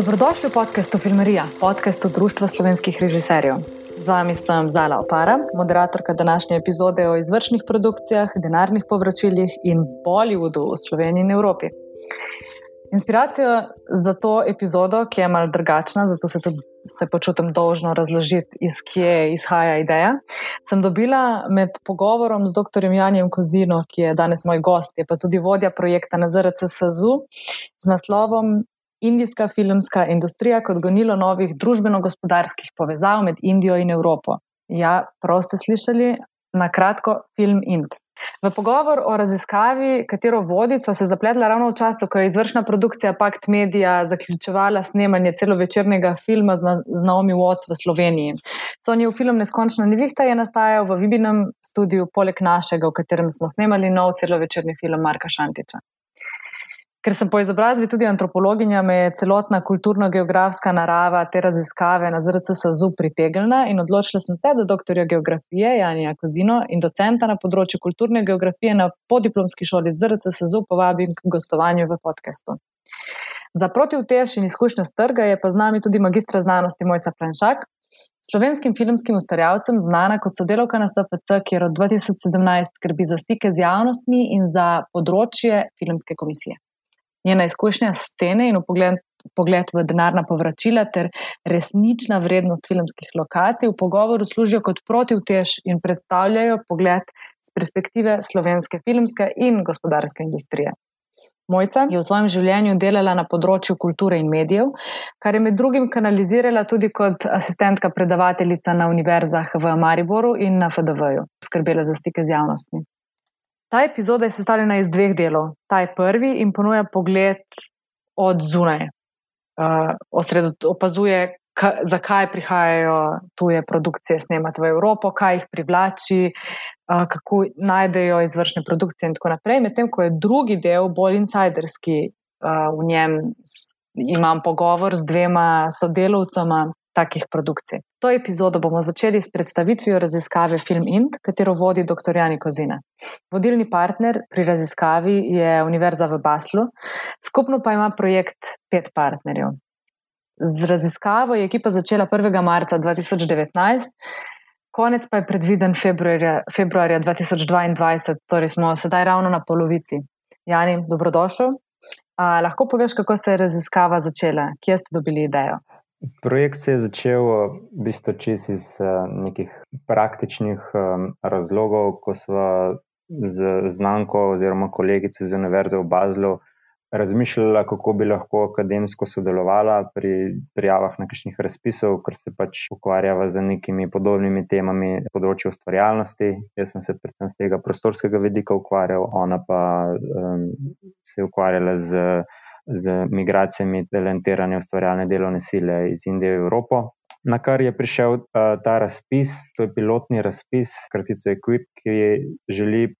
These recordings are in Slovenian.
Dobrodošli v podkastu Filmarija, podkastu Društva slovenskih režiserjev. Z vami sem Zala Opara, moderatorka današnje epizode o izvršnih produkcijah, denarnih povračilih in Bollywoodu v Sloveniji in Evropi. Inspiracijo za to epizodo, ki je malce drugačna, zato se tudi se počutim dolžno razložiti, iz kje izhaja ideja, sem dobila med pogovorom z dr. Janjem Kozino, ki je danes moj gost, je pa tudi vodja projekta na ZRC SAZU z naslovom indijska filmska industrija kot gonilo novih družbeno-gospodarskih povezav med Indijo in Evropo. Ja, prav ste slišali, na kratko, film Ind. V pogovor o raziskavi, katero vodi, so se zapletla ravno v času, ko je izvršna produkcija Pact Media zaključovala snemanje celovečernega filma z Naomi Watts v Sloveniji. Sonijev film Neskončna nevihta je nastajal v Vibinem studiu, poleg našega, v katerem smo snemali nov celovečerni film Marka Šantiča. Ker sem po izobrazbi tudi antropologinja, me je celotna kulturno-geografska narava te raziskave na ZRC SAZU pritegnila in odločila sem se, da doktorja geografije Janja Kozino in docenta na področju kulturne geografije na podiplomski šoli ZRC SAZU povabim k gostovanju v podkastu. Za protivtež in izkušnjo z trga je pa z nami tudi magistra znanosti Mojca Planšak, slovenskim filmskim ustvarjalcem, znana kot sodelovka na SPC, kjer od 2017 skrbi za stike z javnostmi in za področje filmske komisije njena izkušnja scene in pogled, pogled v denarna povračila ter resnična vrednost filmskih lokacij v pogovoru služijo kot protivtež in predstavljajo pogled z perspektive slovenske filmske in gospodarske industrije. Mojca je v svojem življenju delala na področju kulture in medijev, kar je med drugim kanalizirala tudi kot asistentka predavateljica na univerzah v Mariboru in na FDV-ju, skrbela za stike z javnostmi. Ta epizoda je sestavljena iz dveh delov. Ta je prvi in ponuja pogled od zunaj. Uh, osredot, opazuje, ka, zakaj prihajajo tuje produkcije snemati v Evropo, kaj jih privlači, uh, kako najdejo izvršne produkcije in tako naprej. Medtem ko je drugi del bolj insiderski, uh, v njem imam pogovor z dvema sodelovcama takih produkcij. To epizodo bomo začeli s predstavitvijo raziskave Film Int, katero vodi dr. Jani Kozina. Vodilni partner pri raziskavi je Univerza v Baslu, skupno pa ima projekt pet partnerjev. Z raziskavo je ekipa začela 1. marca 2019. Konec pa je predviden februarja, februarja 2022, torej smo sedaj ravno na polovici. Jani, dobrodošel. A, lahko poveš, kako se je raziskava začela, kje ste dobili idejo? Projekt se je začel v bistvu čist iz uh, nekih praktičnih um, razlogov, ko smo z znanko oziroma kolegico iz Univerze v Bazlu razmišljali, kako bi lahko akademsko sodelovala pri prijavah na kakšnih razpisov, ker se pač ukvarjava z nekimi podobnimi temami na področju ustvarjalnosti. Jaz sem se predvsem z tega prostorskega vidika ukvarjal, ona pa um, se je ukvarjala z z migracijami talentirane ustvarjalne delovne sile iz Indije v Evropo. Na kar je prišel uh, ta razpis, to je pilotni razpis, kratico Equip, ki želi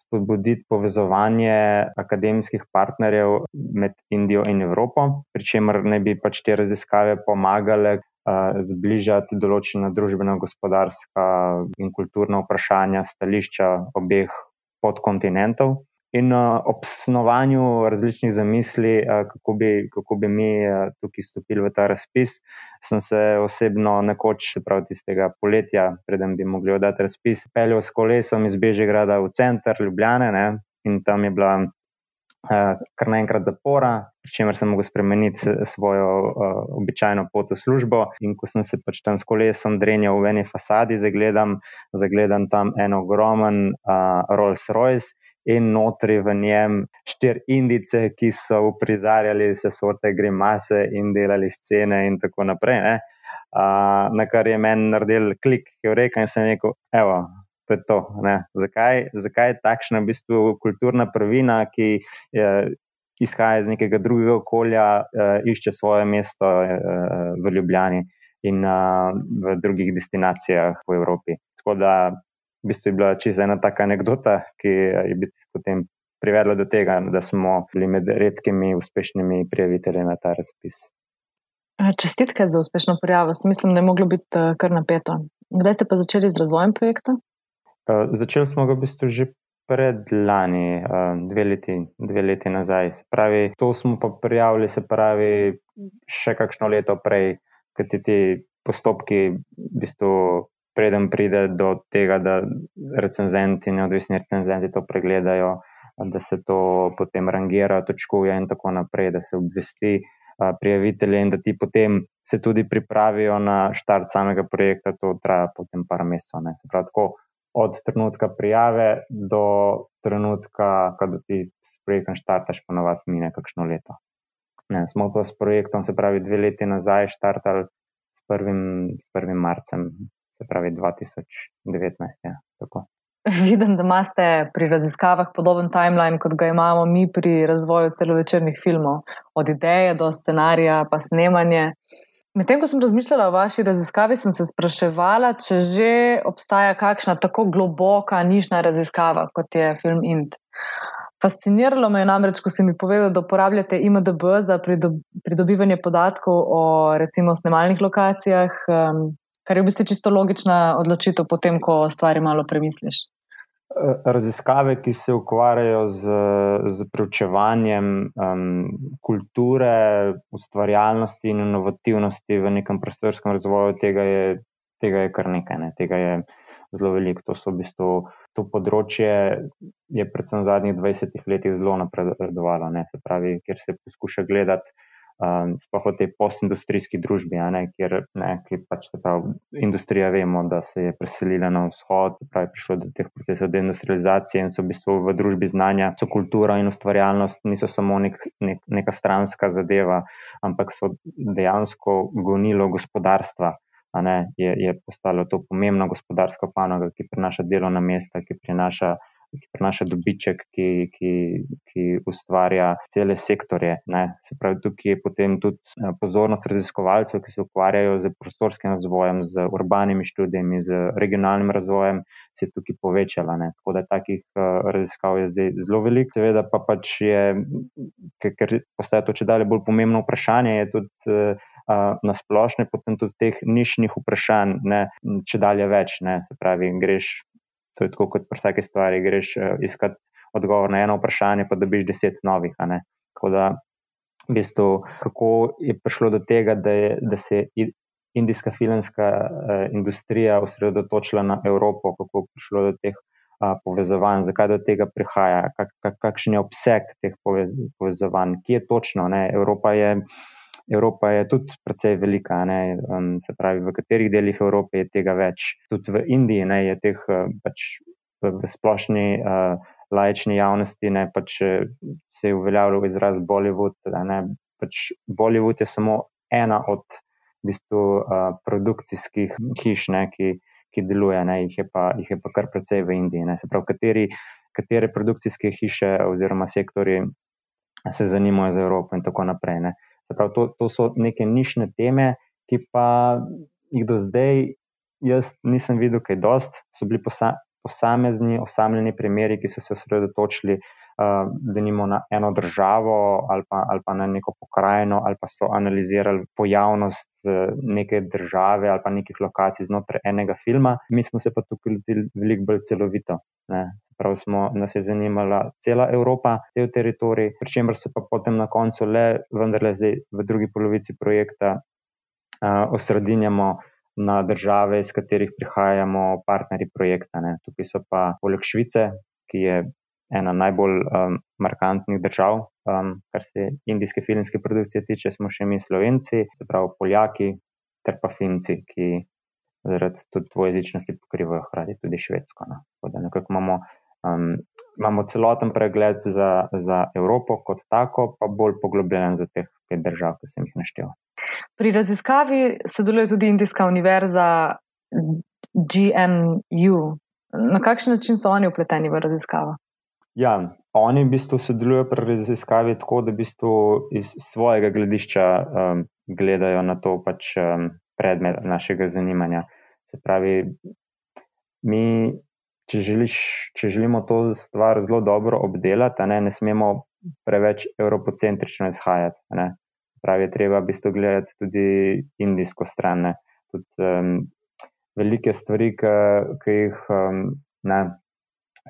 spodbuditi povezovanje akademskih partnerjev med Indijo in Evropo, pri čemer ne bi pač te raziskave pomagale uh, zbližati določena družbena, gospodarska in kulturna vprašanja, stališča obeh podkontinentov. In uh, ob snovanju različnih zamisli, uh, kako, bi, kako bi mi uh, tukaj stopili v ta razpis, sem se osebno nekoč, prav tistega poletja, preden bi mogli oddati razpis, peljal s kolesom iz Bežigrada v center Ljubljane ne, in tam je bila kar naenkrat zapora, pri čemer sem mogel spremeniti svojo uh, običajno pot v službo. In ko sem se pač tam s kolesom drenjal v eni fasadi, zagledam, zagledam tam en ogromen uh, Rolls Royce. In notri v njem štiri indice, ki so uprizarjali vse sorte grimase in delali scene, in tako naprej. Uh, na kar je meni naredil klik, ki je rekel: in sem rekel, evo, to je to. Zakaj, zakaj je takšna v bistvu kulturna prvina, ki je, izhaja iz nekega drugega okolja, uh, išče svoje mesto uh, v Ljubljani in uh, v drugih destinacijah po Evropi. Tako da v bistvu je bila čisto ena taka anekdota, ki je biti potem. Privedlo do tega, da smo bili med redkimi uspešnimi prijavitelji na ta razpis. Čestitke za uspešno prijavo. Mislim, da je moglo biti kar napeto. Kdaj ste pa začeli z razvojem projekta? Uh, začeli smo ga v bistvu že predlani, dve leti, dve leti nazaj. Se pravi, to smo pa prijavili, se pravi, še kakšno leto prej, ker ti ti postopki, v bistvu, preden pride do tega, da recenzenti, neodvisni recenzenti to pregledajo, da se to potem rangira, točkuje in tako naprej, da se obvesti prijavitelje in da ti potem se tudi pripravijo na štart samega projekta, to traja potem par mesecev. Se pravi, tako od trenutka prijave do trenutka, ko ti s projektom štartaš, ponovadi mine kakšno leto. Ne, smo pa s projektom, se pravi, dve leti nazaj štartali s prvim, s prvim marcem, se pravi 2019. Ja, Vidim, da imate pri raziskavah podoben timeline, kot ga imamo mi pri razvoju celovečernih filmov, od ideje do scenarija, pa snemanje. Medtem ko sem razmišljala o vaši raziskavi, sem se spraševala, če že obstaja kakšna tako globoka nišna raziskava, kot je film Int. Fasciniralo me je namreč, ko ste mi povedali, da uporabljate IMDB za pridobivanje podatkov o recimo snemalnih lokacijah, kar je v bistvu čisto logična odločitev, potem, ko stvari malo premisliš. Raziskave, ki se ukvarjajo z, z preučevanjem um, kulture, ustvarjalnosti in inovativnosti v nekem prostorskem razvoju, tega je, tega je kar nekaj, ne? tega je zelo veliko. To, v bistvu, to področje je predvsem v zadnjih 20 letih zelo napredovalo, ne? se pravi, ker se poskuša gledati um, sploh v tej postindustrijski družbi, ne, kjer ne, ki pač pravi, industrija vemo, da se je preselila na vzhod, pravi, prišlo do teh procesov deindustrializacije in so v bistvu v družbi znanja, so kultura in ustvarjalnost niso samo nek, nek, neka stranska zadeva, ampak so dejansko gonilo gospodarstva. Ne, je, je postalo to pomembna gospodarska panoga, ki prinaša delovna mesta, ki prinaša ki prinaša dobiček, ki, ki, ki ustvarja cele sektorje. Ne. Se pravi, tukaj je potem tudi eh, pozornost raziskovalcev, ki se ukvarjajo z prostorskim razvojem, z urbanimi študijami, z regionalnim razvojem, se je tukaj povečala. Ne. Tako da takih uh, raziskav je zdaj zelo veliko, seveda pa pač je, ker, postaje to če dalje bolj pomembno vprašanje, je tudi. Uh, Na splošno, potem tudi teh nišnih vprašanj, ne, če dalje več, ne, se pravi, greš To je tako kot pri vsaki stvari, greš uh, iskat odgovor na eno vprašanje, pa dobiš deset novih. Tako da, v bistvu, kako je prišlo do tega, da, je, da se je indijska filmska uh, industrija osredotočila na Evropo, kako je prišlo do teh uh, povezovanj, zakaj do tega prihaja, kak, kak, kakšen je obseg teh povez, povezovanj, kje je točno. Ne? Evropa je. Evropa je tudi precej velika, um, se pravi, v katerih delih Evrope je tega več. Tudi v Indiji ne, je teh uh, pač v, v splošni uh, laični javnosti ne, pač, uh, se je uveljavljal izraz Bollywood. Ne, pač Bollywood je samo ena od v bistvu, uh, produkcijskih hiš, ne, ki, ki deluje, ne, jih, je pa, jih je pa kar precej v Indiji. Ne, se pravi, kateri, katere produkcijske hiše oziroma sektori se zanimajo za Evropo in tako naprej. Ne. Pravi, to, to so neke nišne teme, ki pa jih do zdaj jaz nisem videl, kaj dost. So bili posa, posamezni, osamljeni primeri, ki so se osredotočili, uh, da nimo na eno državo ali pa, ali pa na neko pokrajino, ali pa so analizirali pojavnost uh, neke države ali pa nekih lokacij znotraj enega filma. Mi smo se pa tukaj lotili veliko bolj celovito. Ne. Prav smo, nas je zanimala cela Evropa, cel teritorij, pri čemer se pa potem na koncu le, vendarle zdaj v drugi polovici projekta, uh, osredinjamo na države, iz katerih prihajamo, partnerji projekta. Ne. Tukaj so pa poleg Švice, ki je ena najbolj um, markantnih držav, um, kar se indijske filmske produkcije tiče, smo še mi Slovenci, se pravi Poljaki ter pa Finci, ki zaradi tudi dvojezičnosti pokrivajo hkrati tudi švedsko. No. Imamo, um, imamo celoten pregled za, za Evropo kot tako, pa bolj poglobljen za teh pet držav, ki sem jih naštel. Pri raziskavi sodeluje tudi Indijska univerza GNU. Na kakšen način so oni upleteni v raziskavo? Ja, oni v bistvu sodelujo pri raziskavi tako, da v bistvu iz svojega gledišča um, gledajo na to pač um, predmet našega zanimanja. Se pravi, mi, če, želiš, če želimo to stvar zelo dobro obdelati, ne, ne smemo preveč evropocentrično izhajati. Ne. Pravi, treba v bistvu gledati tudi indijsko stran. Tudi, um, velike stvari, ki jih, um, ne,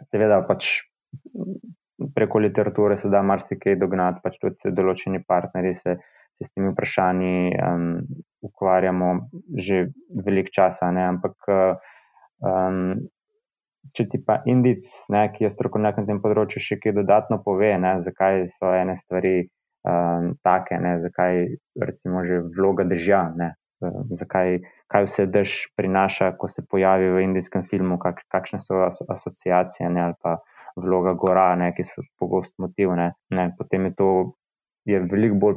seveda, pač preko literature se da marsikaj dognati, pač tudi določeni partnerji se, se s temi vprašanji um, ukvarjamo že velik čas, ampak um, če ti pa Indic, ne, ki je strokovnjak na tem področju, še kaj dodatno pove, ne, zakaj so ene stvari um, take, ne, zakaj recimo že vloga držja, ne, um, zakaj, kaj vse drž prinaša, ko se pojavi v indijskem filmu, kak, kakšne so asociacije ne, ali pa vloga gora, ne, ki so pogost motiv, ne, ne, potem je to je veliko bolj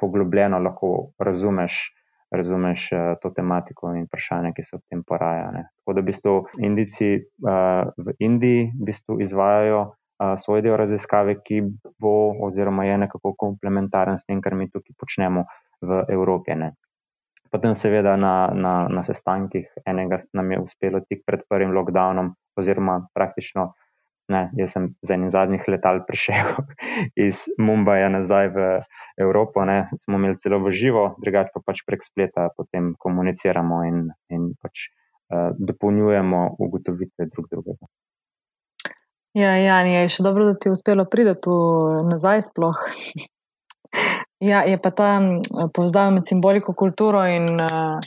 poglobljeno, lahko razumeš razumeš uh, to tematiko in vprašanja, ki se v tem porajajo. Tako da v bistvu Indici uh, v Indiji v bistvu izvajajo uh, svoj del raziskave, ki bo oziroma je nekako komplementaren s tem, kar mi tukaj počnemo v Evropi. Ne. Potem, seveda, na, na, na sestankih enega nam je uspelo tik pred prvim lockdownom, oziroma praktično Ne, jaz sem z enim zadnjih letal prišel iz Mumbaja nazaj v Evropo. Ne. Smo imeli celo v živo, drugače pa pač prek spleta potem komuniciramo in, in pač uh, dopolnjujemo ugotovitve drug drugega. Ja, ja, je še dobro, da ti je uspelo priti tu nazaj. Sploh. ja, je pa ta povezava med simboliko, kulturo in uh,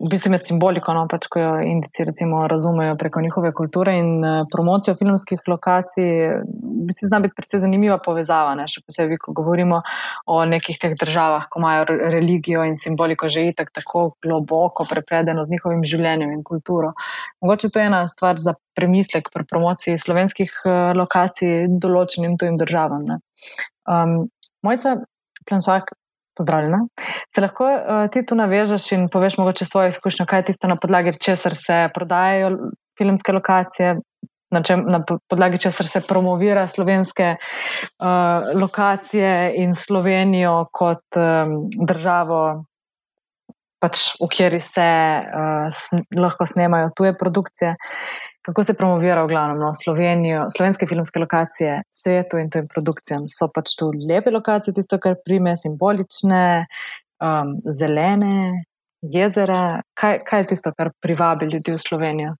v bistvu med simboliko, no, pač, ko jo Indici recimo, razumejo preko njihove kulture in uh, promocijo filmskih lokacij, bi se zna biti predvsej zanimiva povezava. Ne, še posebej, ko govorimo o nekih teh državah, ko imajo religijo in simboliko že itak tako globoko prepredeno z njihovim življenjem in kulturo. Mogoče to je ena stvar za premislek pri promociji slovenskih uh, lokacij določenim tujim državam. Um, Mojca Planšak, Pozdravljena. Se lahko uh, ti tu navežeš in poveš mogoče svojo izkušnjo, kaj je tisto, na podlagi česar se prodajajo filmske lokacije, na, čem, na podlagi česar se promovira slovenske uh, lokacije in Slovenijo kot um, državo, pač, v kateri se uh, lahko snemajo tuje produkcije. Kako se promovira v glavnem no, Slovenijo, slovenske filmske lokacije, svetu in tem produkcijam. So pač tu lepe lokacije, tisto, kar prime, simbolične, um, zelene, jezera. Kaj, kaj je tisto, kar privabi ljudi v Slovenijo?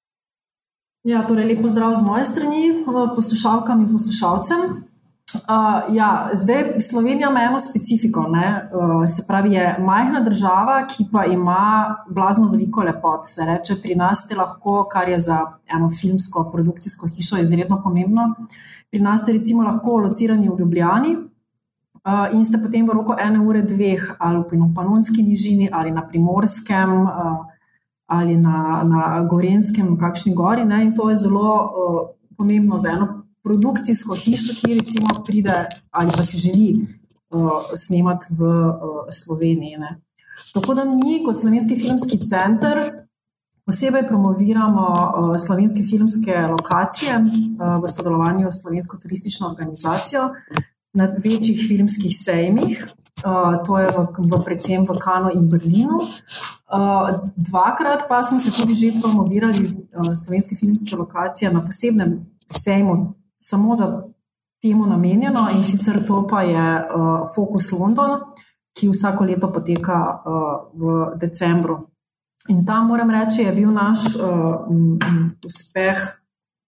Ja, torej, lepo zdrav z moje strani, poslušalkam in poslušalcem. Uh, ja, zdaj Slovenija ima eno specifiko. Uh, se pravi, je majhna država, ki pa ima blazno veliko lepot. Se reče, pri nas je lahko, kar je za eno filmsko produkcijsko hišo izredno pomembno. Pri nas ste recimo lahko locirani v Ljubljani uh, in ste potem v roku ene ure, dveh ali v Panonski nižini ali na Primorskem uh, ali na, na Gorenskem, v kakšni gori. Ne? In to je zelo uh, pomembno za eno produkcijsko hišo, ki recimo pride ali pa si želi uh, snemati v uh, Sloveniji. Ne. Tako da mi, kot Slovenski filmski center, posebej promoviramo uh, slovenske filmske lokacije uh, v sodelovanju s Slovensko turistično organizacijo na večjih filmskih sejmih. Uh, to je v, v, predvsem v Kanu in Berlinu. Uh, dvakrat pa smo se tudi že promovirali uh, slovenske filmske lokacije na posebnem sejmu samo za temu namenjeno in sicer to pa je uh, Focus London, ki vsako leto poteka uh, v decembru. In tam moram reči, je bil naš uh, m, uspeh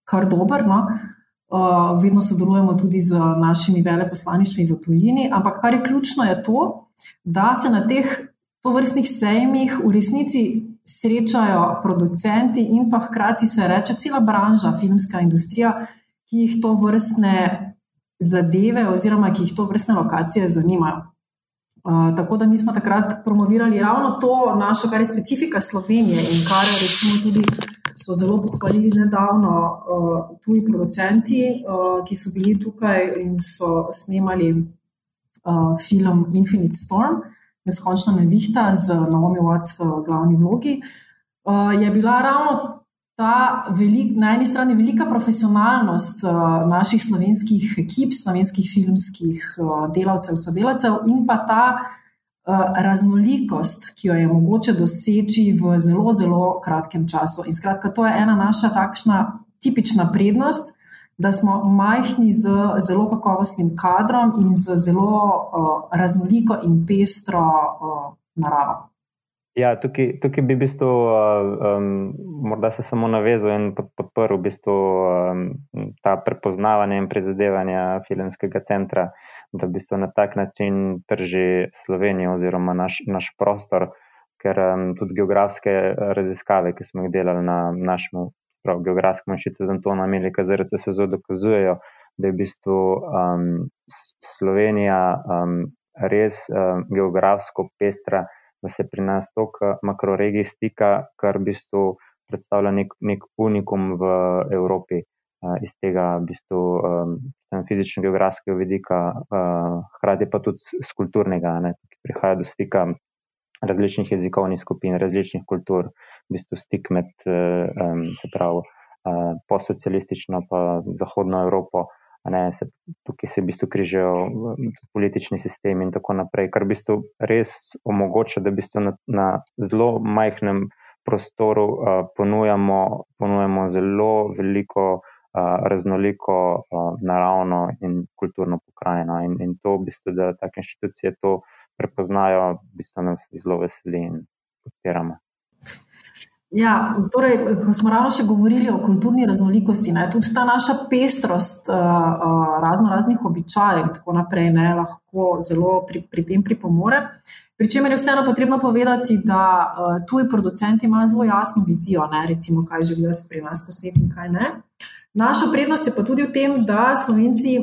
kar dober. No? Uh, vedno sodelujemo tudi z našimi veleposlaništvi v tujini, ampak kar je ključno, je to, da se na teh tovrstnih sejmih v resnici srečajo producenti in pa hkrati se reče cela branža, filmska industrija, ki jih to vrstne zadeve oziroma ki jih to vrstne lokacije zanimajo. Uh, tako da mi smo takrat promovirali ravno to našo, kar je specifika Slovenije in kar recimo tudi so zelo pohvalili nedavno uh, tuji producenti, uh, ki so bili tukaj in so snemali uh, film Infinite Storm, neskončna nevihta z Naomi Watts v glavni vlogi, uh, je bila ravno ta velik, na eni strani velika profesionalnost uh, naših slovenskih ekip, slovenskih filmskih uh, delavcev, sodelavcev in pa ta uh, raznolikost, ki jo je mogoče doseči v zelo, zelo kratkem času. In skratka, to je ena naša takšna tipična prednost. Da smo majhni z zelo kakovostnim kadrom in z zelo uh, raznoliko in pestro uh, naravo. Ja, tukaj, tukaj bi v bistvu, um, morda se samo navezal in podprl v bistvu, um, ta prepoznavanje in prizadevanja filmskega centra, da v bistvu na tak način trži Slovenijo oziroma naš, naš prostor, ker um, tudi geografske raziskave, ki smo jih delali na našem geografskem inštitutu Antona Melika, ZRC se zelo dokazujejo, da je v bistvu um, Slovenija um, res um, geografsko pestra da se pri nas toliko makroregij stika, kar v bistvu predstavlja nek, nek unikum v Evropi. Uh, iz tega, v bistvu, um, fizično-geografskega vidika, uh, hkrati pa tudi z kulturnega, ki prihaja do stika različnih jezikovnih skupin, različnih kultur, v bistvu stik med, uh, um, se pravi, uh, postsocialistično in zahodno Evropo. Ne, se, tukaj se v bistvu križajo politični sistemi in tako naprej, kar v bistvu res omogoča, da v bistvu na, na zelo majhnem prostoru uh, ponujamo, ponujamo zelo veliko, uh, raznoliko uh, naravno in kulturno pokrajino. In, in to, v bistvu, da take inštitucije to prepoznajo, v bistvu nas zelo veseli in podpiramo. Ja, torej, ko smo ravno še govorili o kulturni raznolikosti, ne, tudi ta naša pestrost uh, uh, razno raznih običajev in tako naprej ne, lahko zelo pri, pri tem pripomore. Pričemer je vseeno potrebno povedati, da uh, tuji producenti imajo zelo jasno vizijo, ne, recimo, kaj želijo pri nas posneti in kaj ne. Naša prednost je pa tudi v tem, da slovenci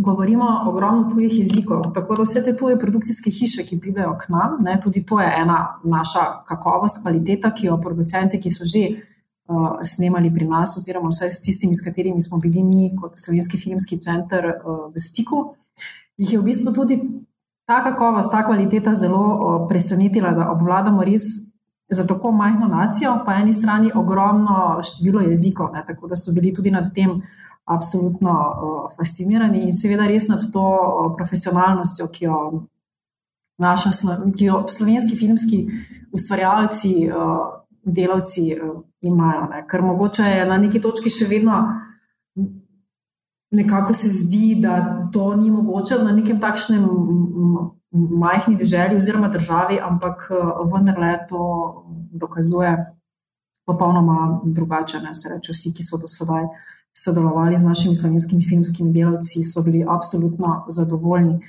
govorimo ogromno tujih jezikov. Tako da vse te tuje produkcijske hiše, ki pridejo k nam, ne, tudi to je ena naša kakovost, kvaliteta, ki jo producenti, ki so že uh, snemali pri nas, oziroma vse s tistimi, s katerimi smo bili mi kot Slovenski filmski center uh, v stiku, jih je v bistvu tudi ta kakovost, ta kvaliteta zelo uh, presenetila, da obvladamo res. Za tako majhno nacijo, pa eni strani ogromno število jezikov, ne, tako da so bili tudi nad tem uh, absolutno fascinirani in seveda res nad to profesionalnostjo, ki jo, naša, ki jo slovenski filmski ustvarjalci, delavci imajo. Ne. Ker mogoče je na neki točki še vedno. Nekako se zdi, da to ni mogoče na nekem takšnem majhni državi oziroma državi, ampak vendarle to dokazuje popolnoma drugače. Ne se reče, vsi, ki so do sedaj uh, sodelovali z našimi slovenskimi filmskimi delavci, so bili absolutno zadovoljni.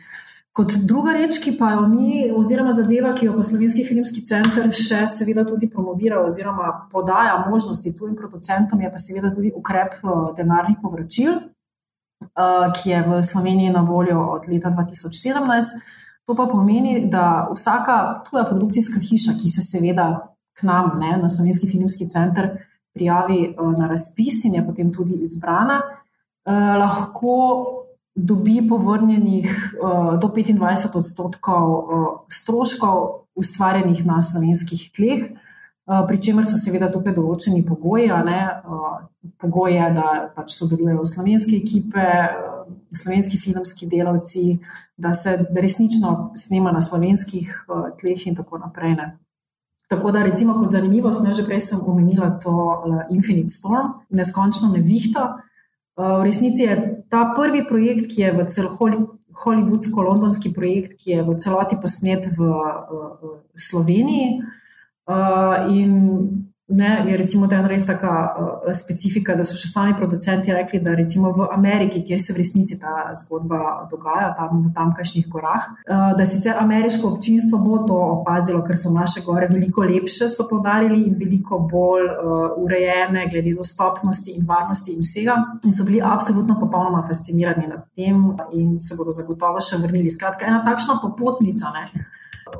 Kot druga reč, ki pa jo mi, oziroma zadeva, ki jo pa Slovenski filmski center še seveda tudi promovira, oziroma podaja možnosti tujim producentom, je pa seveda tudi ukrep eh, denarnih povračil, eh, ki je v Sloveniji na voljo od leta 2017. To pa pomeni, da vsaka tuja produkcijska hiša, ki se seveda k nam, ne, na Slovenski filmski center, prijavi eh, na razpis in je potem tudi izbrana, eh, lahko dobi povrnjenih eh, do 25 odstotkov stroškov ustvarjenih na slovenskih tleh. Pri čemer so seveda tukaj določeni pogoji. Pogoj je, da pač sodelujejo slovenske ekipe, slovenski filmski delavci, da se resnično snema na slovenskih tleh in tako naprej. Ne. Tako da, recimo, kot zanimivost, že prej sem omenila to uh, Infinite Storm, neskončno nevihto. Uh, v resnici je ta prvi projekt, ki je v celoti hollywoodsko-londonski projekt, ki je v celoti posnet v uh, Sloveniji. Uh, in Ne, je recimo, da je res taka uh, specifika, da so še sami producenti rekli, da recimo v Ameriki, kjer se v resnici ta zgodba dogaja, tam v tamkajšnjih gorah, uh, da sicer ameriško občinstvo bo to opazilo, ker so naše gore veliko lepše, so podarili in veliko bolj uh, urejene, glede dostopnosti in varnosti in vsega. In so bili absolutno popolnoma fascinirani nad tem in se bodo zagotovo še vrnili. Skratka, ena takšna popotnica. Ne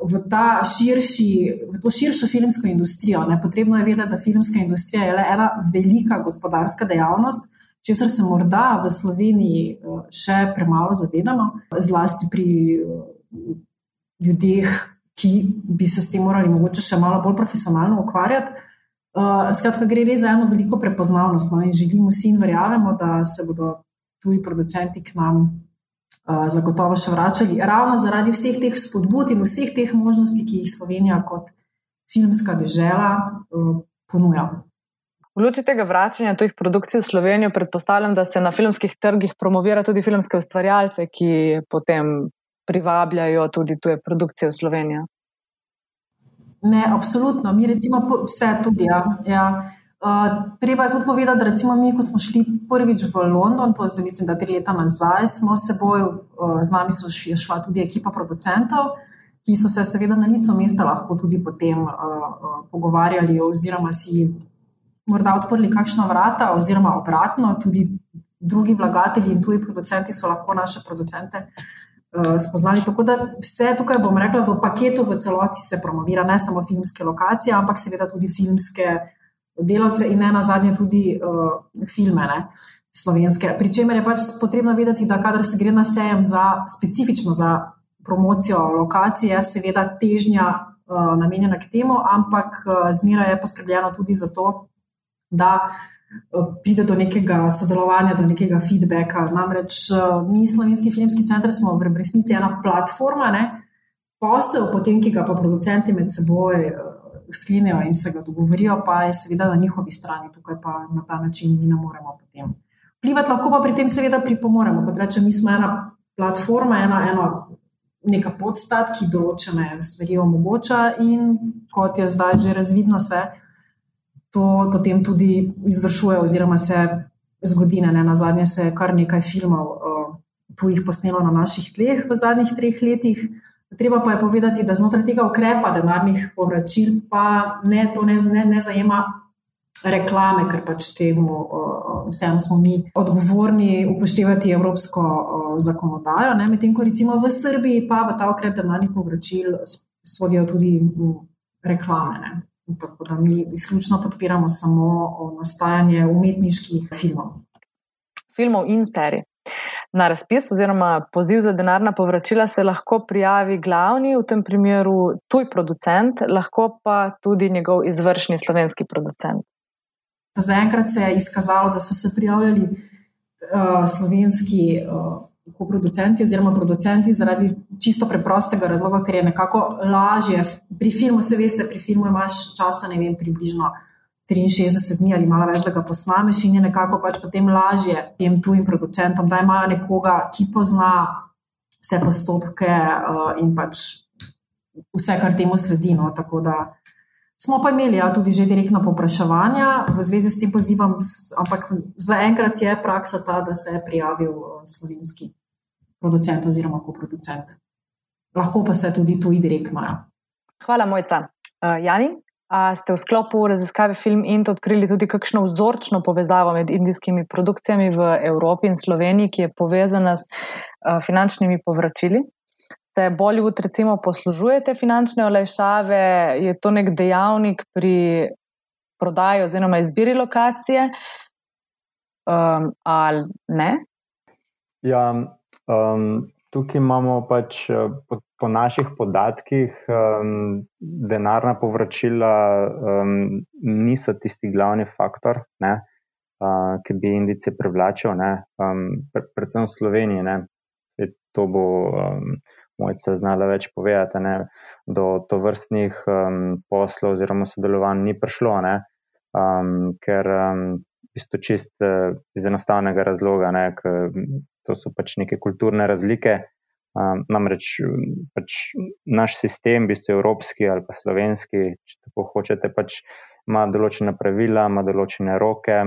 v, širši, v to širšo filmsko industrijo. Ne. Potrebno je vedeti, da filmska industrija je le ena velika gospodarska dejavnost, česar se morda v Sloveniji eh, še premalo zavedamo, zlasti pri eh, ljudeh, ki bi se s tem morali mogoče še malo bolj profesionalno ukvarjati. Uh, skratka, gre res za eno veliko prepoznavnost no, in želimo si in verjamemo, da se bodo tuji producenti k nam zagotovo še vračali, ravno zaradi vseh teh spodbud in vseh teh možnosti, ki jih Slovenija kot filmska država ponuja. V luči tega vračanja tujih produkcij v Slovenijo predpostavljam, da se na filmskih trgih promovira tudi filmske ustvarjalce, ki potem privabljajo tudi tuje produkcije v Slovenijo. Ne, absolutno. Mi recimo vse tudi. Ja. Ja. Uh, treba je tudi povedati, da recimo mi, ko smo šli prvič v London, to je mislim, da tri leta nazaj, smo seboj, uh, z nami so šla tudi ekipa producentov, ki so se seveda na licu mesta lahko tudi potem uh, uh, pogovarjali oziroma si morda odprli kakšna vrata oziroma obratno, tudi drugi vlagatelji in tuji producenti so lahko naše producente uh, spoznali. Tako da vse tukaj, bom rekla, v paketu v celoti se promovira, ne samo filmske lokacije, ampak seveda tudi filmske delavce in ne na zadnje tudi uh, filme. Ne? Slovenske. Pričemer je pač potrebno vedeti, da kadar se gre na sejem za specifično za promocijo lokacije, je seveda težnja uh, namenjena k temu, ampak uh, zmeraj je poskrbljeno tudi za to, da pride do nekega sodelovanja, do nekega feedbacka. Namreč mi, Slovenski filmski center, smo v resnici ena platforma, ne? posel, potem, ki ga pa producenti med seboj. Sklenijo in se ga dogovorijo, pa je seveda na njihovi strani, tukaj pa na ta način mi ne moremo potem. Vplivati lahko pa pri tem seveda pripomoremo. Kot rečem, mi smo ena platforma, ena, ena neka podstat, ki določene stvari omogoča in kot je zdaj že razvidno, se to potem tudi izvršuje oziroma se zgodi. Ne, na zadnje se je kar nekaj filmov uh, tujih posnelo na naših tleh v zadnjih treh letih. Treba pa je povedati, da znotraj tega ukrepa denarnih povračil pa ne, to ne, ne, ne zajema reklame, ker pač temu vsem smo mi odgovorni upoštevati evropsko zakonodajo. Medtem ko recimo v Srbiji pa v ta ukrep denarnih povračil sodijo tudi reklame. Ne. Tako da mi izključno podpiramo samo nastajanje umetniških filmov. Filmov in serij. Na razpis oziroma poziv za denarna povračila se lahko prijavi glavni, v tem primeru tuj producent, lahko pa tudi njegov izvršni slovenski producent. Zaenkrat se je izkazalo, da so se prijavljali uh, slovenski uh, koproducenti oziroma producenti zaradi čisto preprostega razloga, ker je nekako lažje. Pri filmu, se veste, pri filmu imaš časa, ne vem, približno 63 dni ali malo več, da ga posnameš, in je nekako pač potem lažje tem tujim producentom, da imajo nekoga, ki pozna vse postopke uh, in pač vse, kar temu sledi. No. Tako da smo pa imeli ja, tudi že direktno popraševanja v zvezi s tem pozivom, ampak zaenkrat je praksa ta, da se je prijavil uh, slovenski producent oziroma koproducent. Lahko pa se tudi tuji direktno. Ja. Hvala, mojca. Uh, Jani? A ste v sklopu raziskave Film Int odkrili tudi kakšno vzorčno povezavo med indijskimi produkcijami v Evropi in Sloveniji, ki je povezana s finančnimi povračili? Se Bollywood recimo poslužuje te finančne olajšave, je to nek dejavnik pri prodaji oziroma izbiri lokacije um, ali ne? Ja, um, Tukaj imamo pač eh, po, naših podatkih, um, denarna povračila um, niso tisti glavni faktor, ne, uh, ki bi indice privlačil, um, pre, predvsem v Sloveniji. Ne, to bo um, mojca znala več povedati, ne, do to vrstnih um, poslov oziroma sodelovanj ni prišlo, ne, um, ker um, isto čist uh, iz enostavnega razloga, ne, to so pač neke kulturne razlike. Um, namreč pač naš sistem, v bistvu evropski ali pa slovenski, če tako hočete, pač ima določene pravila, ima določene roke,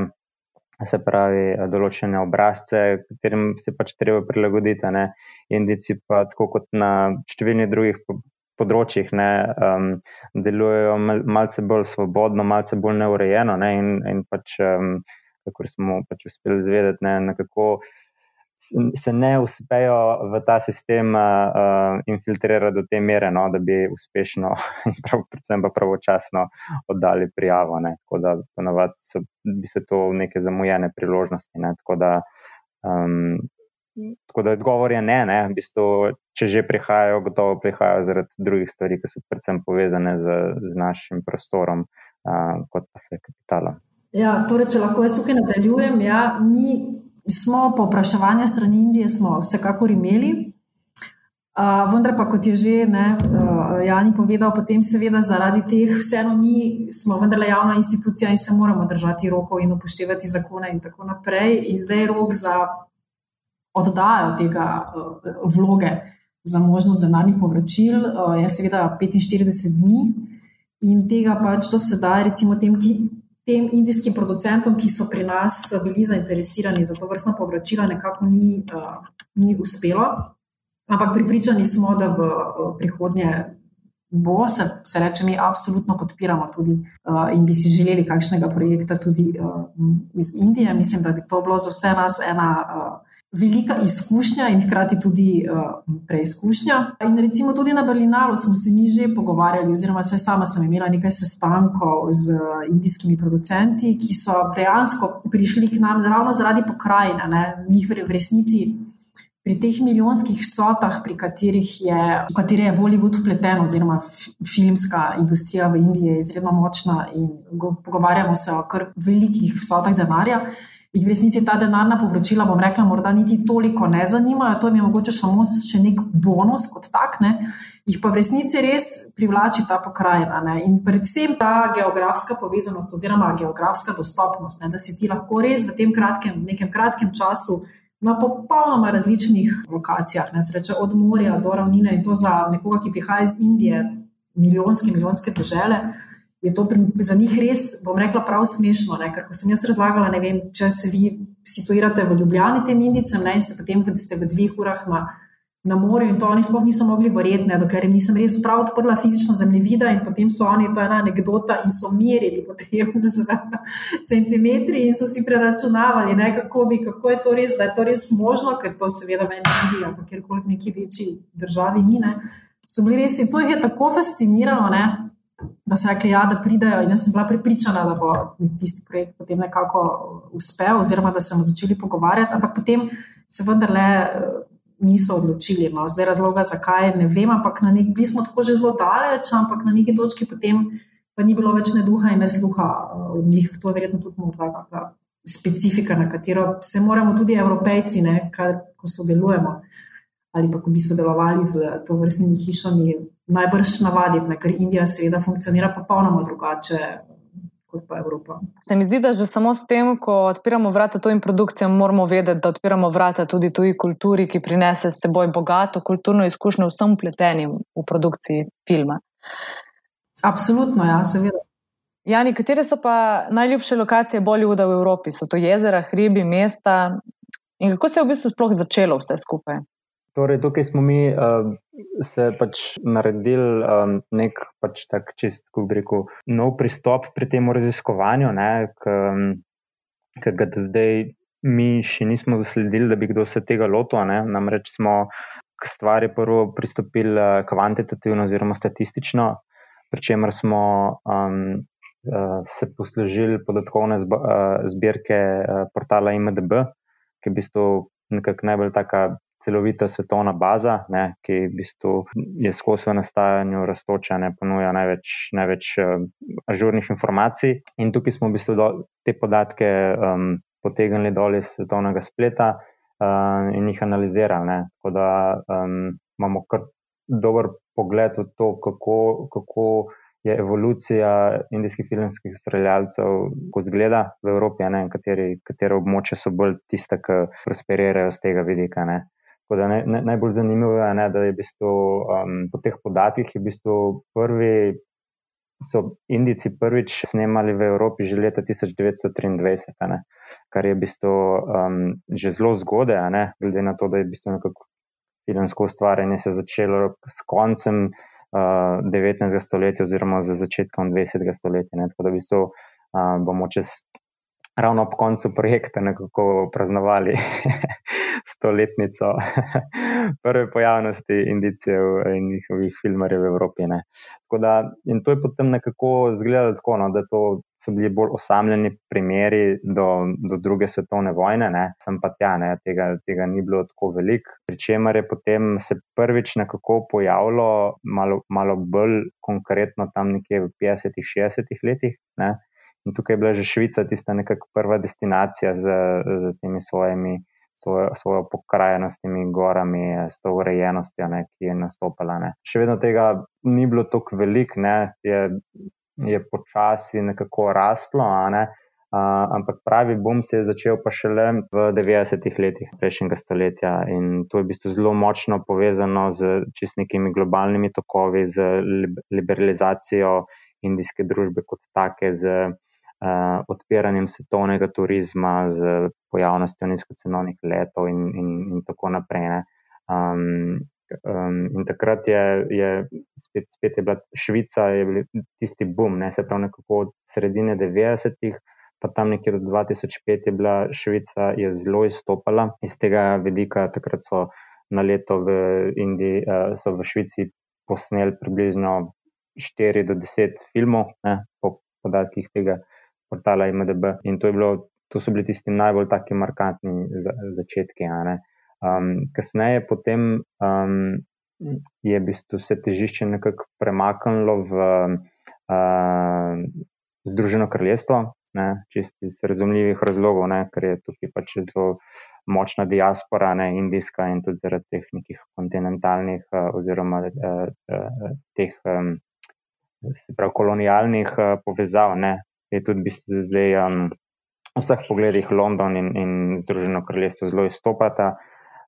se pravi, določene obrazce, katerim se pač treba prilagoditi. Ne? Indici pa, tako kot na številnih drugih področjih, ne, um, delujejo mal, malce bolj svobodno, malce bolj neurejeno ne? in, in pač, um, kako smo pač uspeli zvedeti, ne, na kako se ne uspejo v ta sistem uh, infiltrirati do te mere, no, da bi uspešno in prav, predvsem pa pravočasno oddali prijavo. Ne. Tako da ponovadi so bi se to neke zamujene priložnosti. Ne. Tako da, um, tako da odgovor je ne, ne. V bistvu, če že prihajajo, gotovo prihajajo zaradi drugih stvari, ki so predvsem povezane z, z našim prostorom, uh, kot pa se kapitalom. Ja, torej, če lahko jaz tukaj nadaljujem, ja, mi smo povpraševanje strani Indije, smo vsekakor imeli. Uh, vendar pa, kot je že ne, uh, Jani povedal, potem seveda zaradi teh, vseeno mi smo vendarle javna institucija in se moramo držati rokov in upoštevati zakone in tako naprej. In zdaj je rok za oddajo tega uh, vloge za možnost denarnih povračil, uh, je seveda 45 dni. In tega pač do sedaj, recimo, tem, ki, tem indijskim producentom, ki so pri nas bili zainteresirani za to vrstno povračilo, nekako ni, uh, ni uspelo. Ampak pripričani smo, da v prihodnje bo, se, se reče, mi absolutno podpiramo tudi uh, in bi si želeli kakšnega projekta tudi uh, iz Indije. Mislim, da bi to bilo za vse nas ena uh, velika izkušnja in hkrati tudi uh, preizkušnja. In recimo tudi na Berlinalu smo se mi že pogovarjali, oziroma saj sama sem imela nekaj sestankov z indijskimi producenti, ki so dejansko prišli k nam ravno zaradi pokrajine, njih v resnici pri teh milijonskih vsotah, pri katerih je, v katere je Bollywood upleten, oziroma filmska industrija v Indiji je izredno močna in pogovarjamo se o kar velikih vsotah denarja. In v resnici ta denarna povračila, bom rekla, morda niti toliko ne zanimajo, to jim je mogoče samo še nek bonus kot tak, ne? jih pa v resnici res privlači ta pokrajina. Ne? In predvsem ta geografska povezanost oziroma geografska dostopnost, ne? da si ti lahko res v tem kratkem, nekem kratkem času na popolnoma različnih lokacijah, ne sreče od morja do ravnine in to za nekoga, ki prihaja iz Indije, milijonske, milijonske države. Je to za njih res, bom rekla, prav smešno. Ne? Ker ko sem jaz razlagala, ne vem, če se vi situirate v Ljubljani tem indicem ne? in se potem, da ste v dveh urah na na morju in to oni sploh niso mogli verjeti, dokler jim nisem res prav odprla fizično zemljevida in potem so oni, to je ena anekdota, in so merili potem z centimetri in so si preračunavali, ne, kako, bi, kako je to res, da je to res možno, ker to seveda meni ni, ampak kjerkoli v neki večji državi ni. Ne. So bili res in to jih je tako fasciniralo. Ne, Da so rekli, ja, da pridejo, in jaz sem bila pripričana, da bo tisti projekt potem nekako uspel, oziroma da se bomo začeli pogovarjati, ampak potem se vendarle niso odločili. No. Zdaj razloga, zakaj ne vem, ampak na nek način smo tako že zelo daleč, ampak na neki točki potem pa ni bilo več ne duha in ne sluha eh, od njih. To je verjetno tudi morda kakšna specifika, na katero se moramo tudi evropejci, ne, kar, ko sodelujemo ali pa ko bi sodelovali z to vrstnimi hišami, najbrž navaditi, ker Indija seveda funkcionira popolnoma drugače kot pa Evropa. Se mi zdi, da že samo s tem, ko odpiramo vrata tujim produkcijam, moramo vedeti, da odpiramo vrata tudi tuji kulturi, ki prinese s seboj bogato kulturno izkušnjo vsem upletenim v produkciji filma. Absolutno, ja, seveda. Jani, katere so pa najljubše lokacije Bollywooda v Evropi? So to jezera, hribi, mesta? In kako se je v bistvu sploh začelo vse skupaj? Torej, tukaj smo mi uh, se pač naredili um, nek pač tak čist, kako bi rekel, nov pristop pri tem raziskovanju, ki ga do zdaj mi še nismo zasledili, da bi kdo se tega lotil. Namreč smo k stvari prvo pristopili uh, kvantitativno oziroma statistično, pri čemer smo um, uh, se poslužili podatkovne zbirke uh, portala IMDB, ki je v bistvu nekako najbolj taka celovita svetovna baza, ne, ki v bistvu je skozi nastajanju raztoča, ne ponuja največ, največ uh, ažurnih informacij. In tukaj smo v bistvu do, te podatke um, potegnili dol iz svetovnega spleta uh, in jih analizirali. Ne. Tako da um, imamo kar dober pogled v to, kako. kako Je evolucija indijskih filmskih ustvarjalcev, ko zgleda v Evropi, ne, kateri, katero območje so bolj tiste, ki prosperirajo z tega vidika. Ne. Da ne, ne, najbolj zanimivo je, ne, da je v bistvu, um, po teh podatkih v bistvu prvi, so Indijci prvič snemali v Evropi že leta 1923, ne, kar je v bistvu um, že zelo zgodaj, ne, glede na to, da je v bistvu nekako filmsko ustvarjanje se začelo s koncem uh, 19. stoletja oziroma z začetkom 20. stoletja. Ne, tako da v bistvu uh, bomo čez ravno ob koncu projekta nekako praznovali stoletnico prve pojavnosti indicijev in njihovih filmarjev v Evropi. Da, in to je potem nekako izgledalo tako, no, da to so bili bolj osamljeni primeri do, do druge svetovne vojne, ne. sem pa tja, ne, tega, tega ni bilo tako veliko. Pričemer je potem se prvič nekako pojavilo malo, malo bolj konkretno tam nekje v 50-ih, 60-ih letih. Ne. In tukaj je bila že Švica tista nekakšna prva destinacija z, z temi svojimi, svojo, svojo pokrajenostimi gorami, s to urejenostjo, ne, ki je nastopila. Ne. Še vedno tega ni bilo tako veliko, je, je počasi nekako rastlo, ne, a, ampak pravi boom se je začel pa šele v 90-ih letih prejšnjega stoletja in to je v bistvu zelo močno povezano z čistnikimi globalnimi tokovi, z liberalizacijo indijske družbe kot take, z uh, odpiranjem svetovnega turizma, z pojavnostjo nizkocenovnih letov in, in, in tako naprej. Um, um, in takrat je, je spet, spet je bila Švica, je bil tisti boom, ne, se pravi, nekako od sredine 90-ih. Pa tam nekje do 2005 je bila Švica je zelo izstopala iz tega vidika. Takrat so na leto v Indiji, uh, so v Švici posneli približno 4 do 10 filmov, ne, po podatkih tega portala IMDB. In to, bilo, to so bili tisti najbolj taki markantni za, začetki. Um, kasneje potem um, je v bistvu se težišče nekako premaknilo v uh, Združeno kraljestvo, čisto iz razumljivih razlogov, ne, ker je tukaj pač zelo močna diaspora, ne, indijska in tudi zaradi teh nekih kontinentalnih uh, oziroma uh, uh, teh um, pravi, kolonialnih uh, povezav, ne, je tudi v bistvu zdaj um, v vseh pogledih London in, in Združeno kraljestvo zelo izstopata.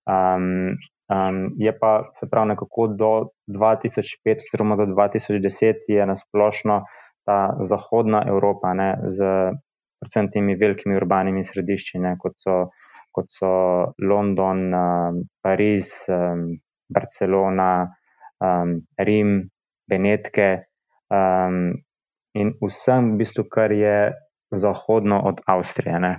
Um, um, je pa se pravi nekako do 2005 oziroma do 2010 je nasplošno ta zahodna Evropa ne, z predvsem temi velikimi urbanimi središči, ne, kot, so, kot so London, um, Pariz, um, Barcelona, um, Rim, Benetke, um, in vsem, v bistvu, kar je zahodno od Avstrije. Ne.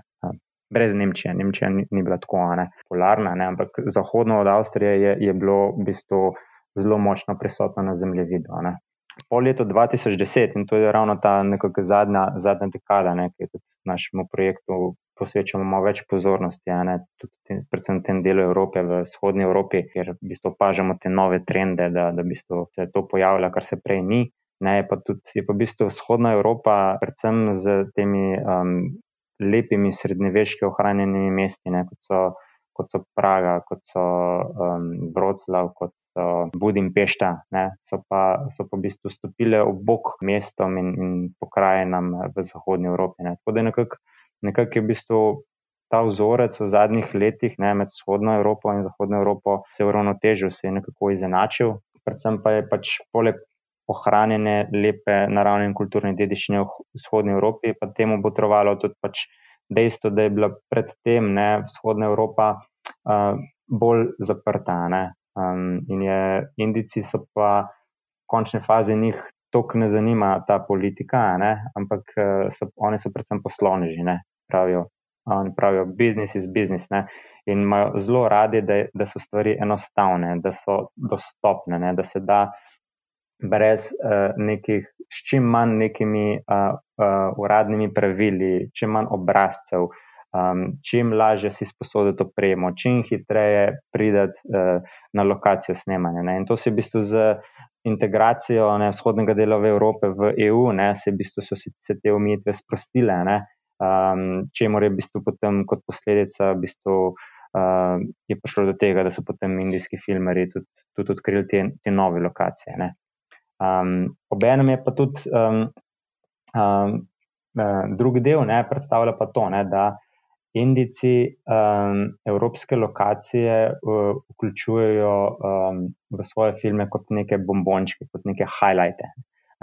Brez Nemčije, Nemčija ni, ni bila tako ne, polarna, ne, ampak zahodno od Avstrije je, je bilo v bistvu zelo močno prisotno na zemljevidu. Po letu 2010, in to je ravno ta nekakšna zadnja, zadnja dekada, ne, ki tudi našemu projektu posvečamo malo več pozornosti, ne, tudi predvsem v tem delu Evrope, v vzhodni Evropi, kjer v bistvu opažamo te nove trende, da, da v bistvu se to pojavlja, kar se prej ni. Ne, pa tudi je pa v bistvu vzhodna Evropa, predvsem z temi um, lepimi srednjeveški ohranjenimi mesti, ne, kot, so, kot so Praga, kot so um, Vroclav, kot so Budimpešta, ne, so, pa, so pa v bistvu stopile ob bok mestom in, in pokrajinam v zahodnji Evropi. Ne. Tako da nekako nekak je v bistvu. Ta vzorec v zadnjih letih ne, med vzhodno Evropo in zahodno Evropo se je uravnotežil, se je nekako izenačil. Predvsem pa je pač poleg ohranjene lepe naravne in kulturne dediščine v vzhodni Evropi, pa temu bo trovalo tudi pač dejstvo, da je bila predtem ne, vzhodna Evropa uh, bolj zaprta. Um, in je Indici so pa v končni fazi njih toliko ne zanima ta politika, ne, ampak so, oni so predvsem poslovneži, ne, pravijo. Oni pravijo, business is business. Ne? In imajo zelo radi, da, da so stvari enostavne, da so dostopne, ne? da se da brez uh, nekih, s čim manj nekimi uh, uh, uradnimi pravili, čim manj obrazcev, um, čim lažje si sposoditi opremo, čim hitreje prideti uh, na lokacijo snemanja. Ne. In to se je v bistvu z integracijo ne, vzhodnega dela v Evrope v EU, ne, se, v bistvu so se te omejitve sprostile, um, če mora v bistvu potem kot posledica v bistvu. Uh, je prišlo do tega, da so potem indijski filmari tudi, tudi odkrili te, te nove lokacije. Ne. Um, Obenem je pa tudi um, um, drugi del, ne, predstavlja pa to, ne, da Indici um, evropske lokacije uh, vključujejo um, v svoje filme kot neke bombončke, kot neke highlighte.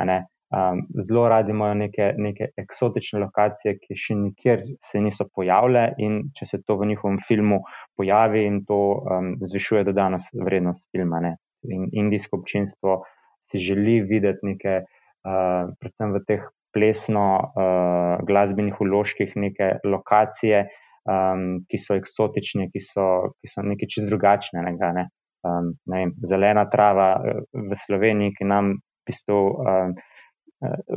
Ne. Um, zelo radi imajo neke, neke eksotične lokacije, ki še nikjer se niso pojavile, in če se to v njihovem filmu pojavi, in to um, zvišuje dodano vrednost filma. Ne. In indijsko občinstvo si želi videti neke, uh, predvsem v teh plesno-glasbenih uh, uložkih, neke lokacije, um, ki so eksotične, ki so, ki so nekaj čist drugačne. Ne, um, ne vem, zelena trava v Sloveniji, ki nam pisto. Um,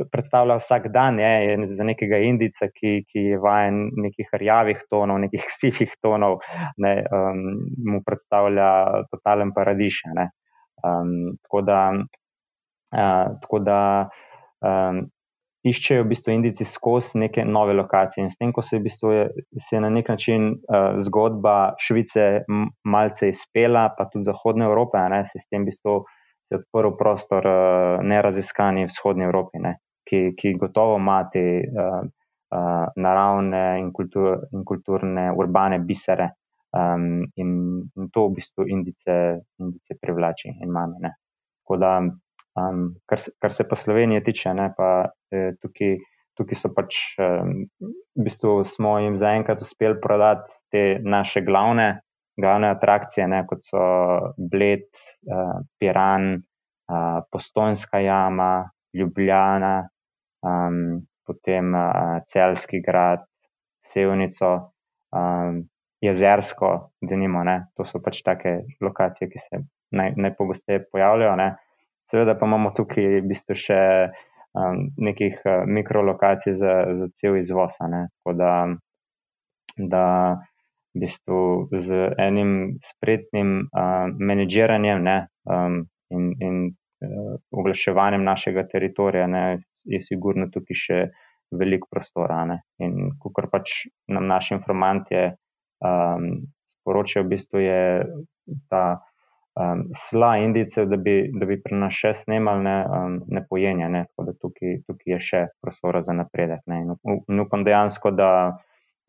Predstavlja vsak dan, je, je za nekega Indica, ki, ki je vajen nekih rjavih tonov, nekih sivih tonov, ne, um, mu predstavlja totalen paradiž. Um, tako da tako da um, iščejo v bistvu Indici skozi neke nove lokacije. In s tem, ko se v bistvu je, se je na nek način uh, zgodba Švice malce izpela, pa tudi Zahodne Evrope, ne, se je s tem v bistvu odprl prostor uh, neraziskani Vzhodni Evropi, ne, ki, ki gotovo ima te uh, uh, naravne in, kultur, in kulturne urbane bisere. Um, in, in to v bistvu Indice, Indice privlači in mame. Tako da Um, kar, kar se pa Slovenije tiče, ne, pa eh, tukaj, tukaj so pač, um, v bistvu smo jim zaenkrat uspeli prodati te naše glavne, glavne atrakcije, ne, kot so Bled, uh, Piran, uh, Postojnska jama, Ljubljana, um, potem uh, Celski grad, Sevnico, um, Jezersko, da nimo, to so pač take lokacije, ki se naj, najpogosteje pojavljajo. Ne. Seveda pa imamo tukaj v bistvu še um, nekih uh, mikrolokacij za, za cel izvoz. Tako da, da v bistvu z enim spretnim uh, menedžiranjem ne, um, in, in uh, oglaševanjem našega teritorija ne, je sigurno tukaj še veliko prostora. Ne. In kar pač nam naši informanti um, sporočajo, v bistvu je ta um, sla indice, da bi, da bi pri nas še snimali, ne, um, ne pojenja. Ne, tako da tukaj, tukaj je še prostora za napredek. Ne, in, upam dejansko, da,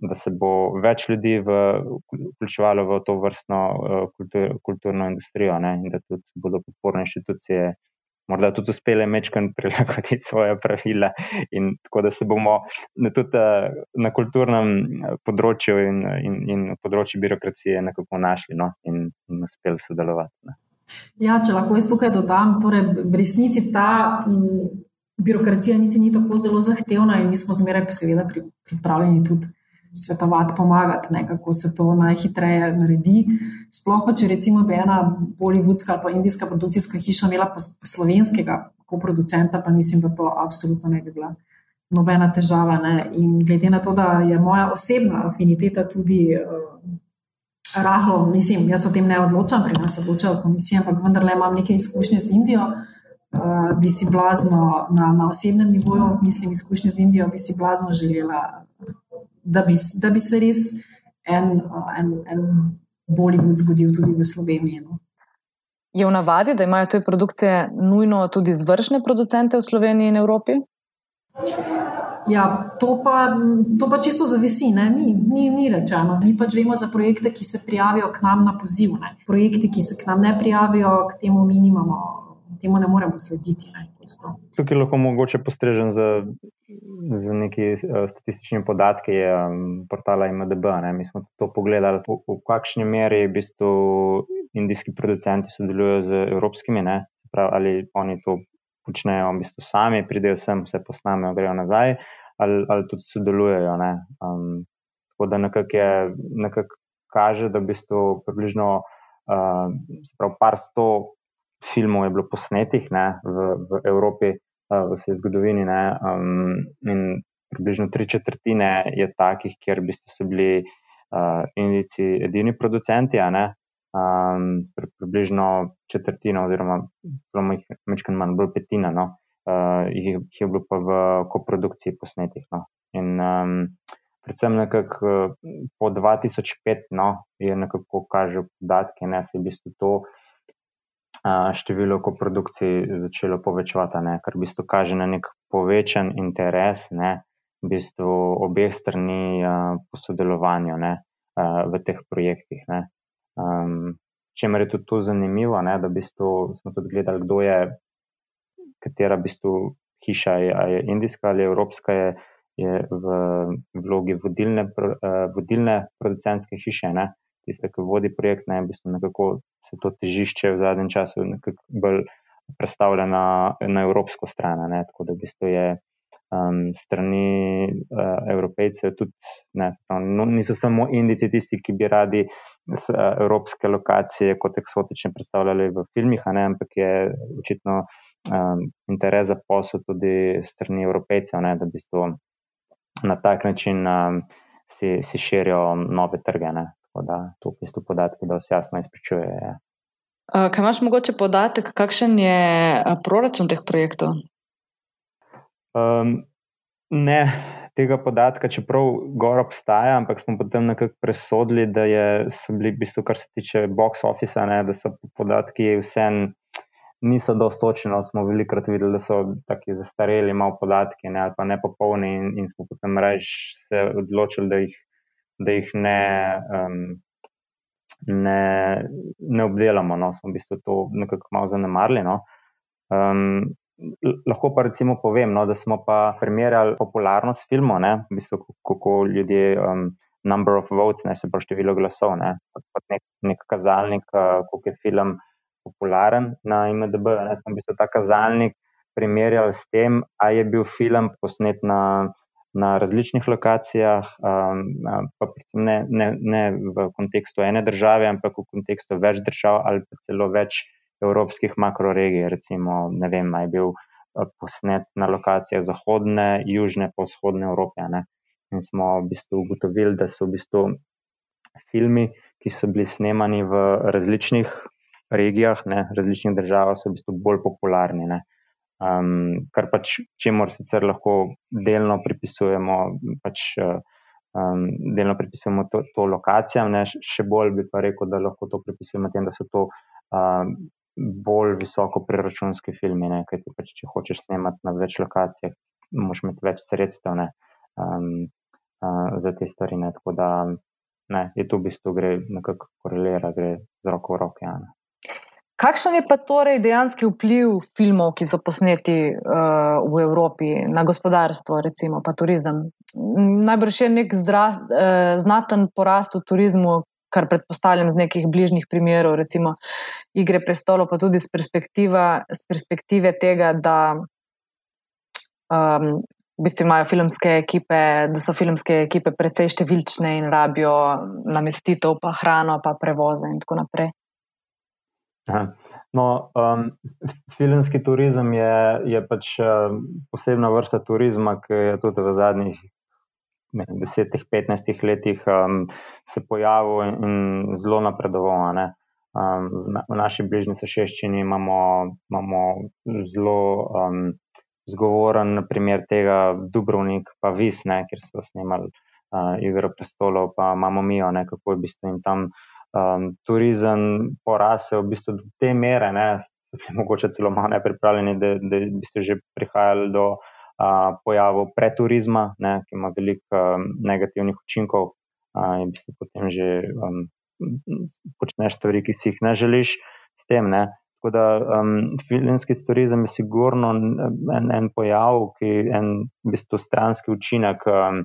da se bo več ljudi vključevalo v to vrstno uh, kultur, kulturno industrijo ne, in da tudi bodo podporne inštitucije morda tudi uspele mečkan prilagoditi svoje pravila in tako da se bomo tudi eh, na kulturnem eh, področju in, in, in področju birokracije nekako našli no, in, in uspeli sodelovati. Ne. Ja, če lahko jaz tukaj dodam, torej v resnici ta m, birokracija niti ni tako zelo zahtevna in mi smo zmeraj seveda pripravljeni tudi svetovati, pomagati, ne, kako se to najhitreje naredi. Sploh pa, če recimo bi ena bolivudska ali pa indijska produkcijska hiša imela pa slovenskega koproducenta, pa mislim, da to absolutno ne bi bila nobena težava. Ne. In glede na to, da je moja osebna afiniteta tudi uh, rahlo, mislim, jaz o tem ne odločam, pri nas odločajo komisije, ampak vendarle imam nekaj izkušnje z Indijo. Uh, bi si blazno na, na osebnem nivoju, mislim, izkušnje z Indijo, bi si blazno želela da bi, da bi se res en, en, en Bollywood zgodil tudi v Sloveniji. No. Je v navadi, da imajo te produkcije nujno tudi izvršne producente v Sloveniji in Evropi? Ja, to pa, to pa čisto zavisi, ni, ni, ni rečeno. Mi pač vemo za projekte, ki se prijavijo k nam na poziv. Ne. Projekti, ki se k nam ne prijavijo, k temu mi nimamo, temu ne moremo slediti. Ne. Tukaj lahko mogoče postrežem z, z neki uh, statističnimi podatki um, portala IMDB. Ne. Mi smo to pogledali, v, v kakšni meri v bistvu indijski producenti sodelujo z evropskimi, prav, ali oni to počnejo v bistvu sami, pridejo sem, se posnamejo, grejo nazaj, ali, ali tudi sodelujejo. Um, tako da nekako nekak kaže, da v bistvu približno uh, prav par sto filmov je bilo posnetih ne, v, v Evropi, uh, v vsej zgodovini. Ne, um, in približno tri četrtine je takih, kjer bi so bili uh, Indijci edini producenti. Um, pri, približno četrtina, oziroma zelo majhen, manj, bolj petina, no, uh, jih, jih je bilo pa v koprodukciji posnetih. No. In um, predvsem nekako po 2005, no, je nekako kaže podatke, da se je v bistvu to število koprodukcij začelo povečevati, ne, kar v bistvu kaže na nek povečan interes ne, v bistvu obeh strani a, po sodelovanju ne, a, v teh projektih. Um, Čemer je tudi to zanimivo, ne, da v bistvu smo tudi gledali, kdo je, katera v bistvu hiša je, je indijska ali evropska, je, je v vlogi vodilne, vodilne producentske hiše, ne, tiste, ki vodi projekt, ne, v bistvu nekako se to težišče v zadnjem času bolj predstavlja na, na evropsko stran. Ne? Tako da v bistvu je um, strani uh, evropejcev tudi, ne, no, niso samo indici tisti, ki bi radi s, uh, evropske lokacije kot eksotične predstavljali v filmih, ne, ampak je očitno um, interes za posel tudi strani evropejcev, ne, da v bistvu na tak način um, si, si širijo nove trge. Ne. Tako da to v bistvu podatki, da vse jasno izpričuje. Ja. Kaj imaš mogoče podatek, kakšen je proračun teh projektov? Um, ne, tega podatka, čeprav gor obstaja, ampak smo potem nekako presodili, da je, so bili, v bistvu, kar se tiče box office, ne, da so podatki vsem niso dostočeni. Smo velikokrat videli, da so taki zastareli, malo podatki ne, ali pa nepopolni, in, in smo potem reč se odločili, da jih da jih ne, um, ne, ne obdelamo. No. Smo v bistvu to nekako malo zanemarili. No. Um, lahko pa recimo povem, no, da smo pa primerjali popularnost filmov, ne, v bistvu, kako ljudje, um, number of votes, ne se pravi število glasov, ne, kot nek, nek kazalnik, uh, koliko je film popularen na IMDB. Ne, smo v bistvu ta kazalnik primerjali s tem, ali je bil film posnet na. Na različnih lokacijah, um, pa ne, ne, ne v kontekstu ene države, ampak v kontekstu več držav ali pa celo več evropskih makroregij. Recimo, ne vem, je bil eh, posnet na lokacijah zahodne, južne, pa vzhodne Evrope. Ne? In smo v bistvu ugotovili, da so v bistvu filmi, ki so bili snemani v različnih regijah, ne, različnih državah, so v bistvu bolj popularni. Um, kar pač, če moramo sicer lahko delno pripisujemo, pač, um, delno pripisujemo to, to lokacijam, ne, še bolj bi pa rekel, da lahko to pripisujemo tem, da so to um, bolj visoko preračunski filmi, ne, kaj ti pač, če hočeš snemati na več lokacijah, moraš imeti več sredstev ne, um, uh, za te stvari. Ne, tako da ne, je to v bistvu gre nekako korelira, gre z roko v roke. Ja, Kakšen je pa torej dejanski vpliv filmov, ki so posneti uh, v Evropi na gospodarstvo, recimo pa turizem? Najbrž je nek zdra, uh, znaten porast v turizmu, kar predpostavljam z nekih bližnjih primerov, recimo Igre prestolov, pa tudi z perspektive tega, da um, v bistvu imajo filmske ekipe, da so filmske ekipe precej številčne in rabijo namestitev, pa hrano, pa prevoze in tako naprej. No, um, filmski turizem je, je pač um, posebna vrsta turizma, ki je tudi v zadnjih desetih, petnajstih letih um, se pojavil in, in zelo napredoval. Um, na, v naši bližnji sošeščini imamo, imamo zelo um, zgovoren primer tega, Dubrovnik, pa Vis, ne, kjer so snimali uh, Igro prestolov, pa imamo ne, kako je v bistvu in tam um, turizem porasel v bistvu do te mere, ne, so bili mogoče celo malo nepripravljeni, da, da je v bistvu že prihajali do pojavu preturizma, ne, ki ima veliko um, negativnih učinkov uh, in bi se potem že um, počneš stvari, ki si jih ne želiš s tem. Ne. Tako da um, filmski turizem je sigurno en, en pojav, ki je en v bistvu stranski učinek um,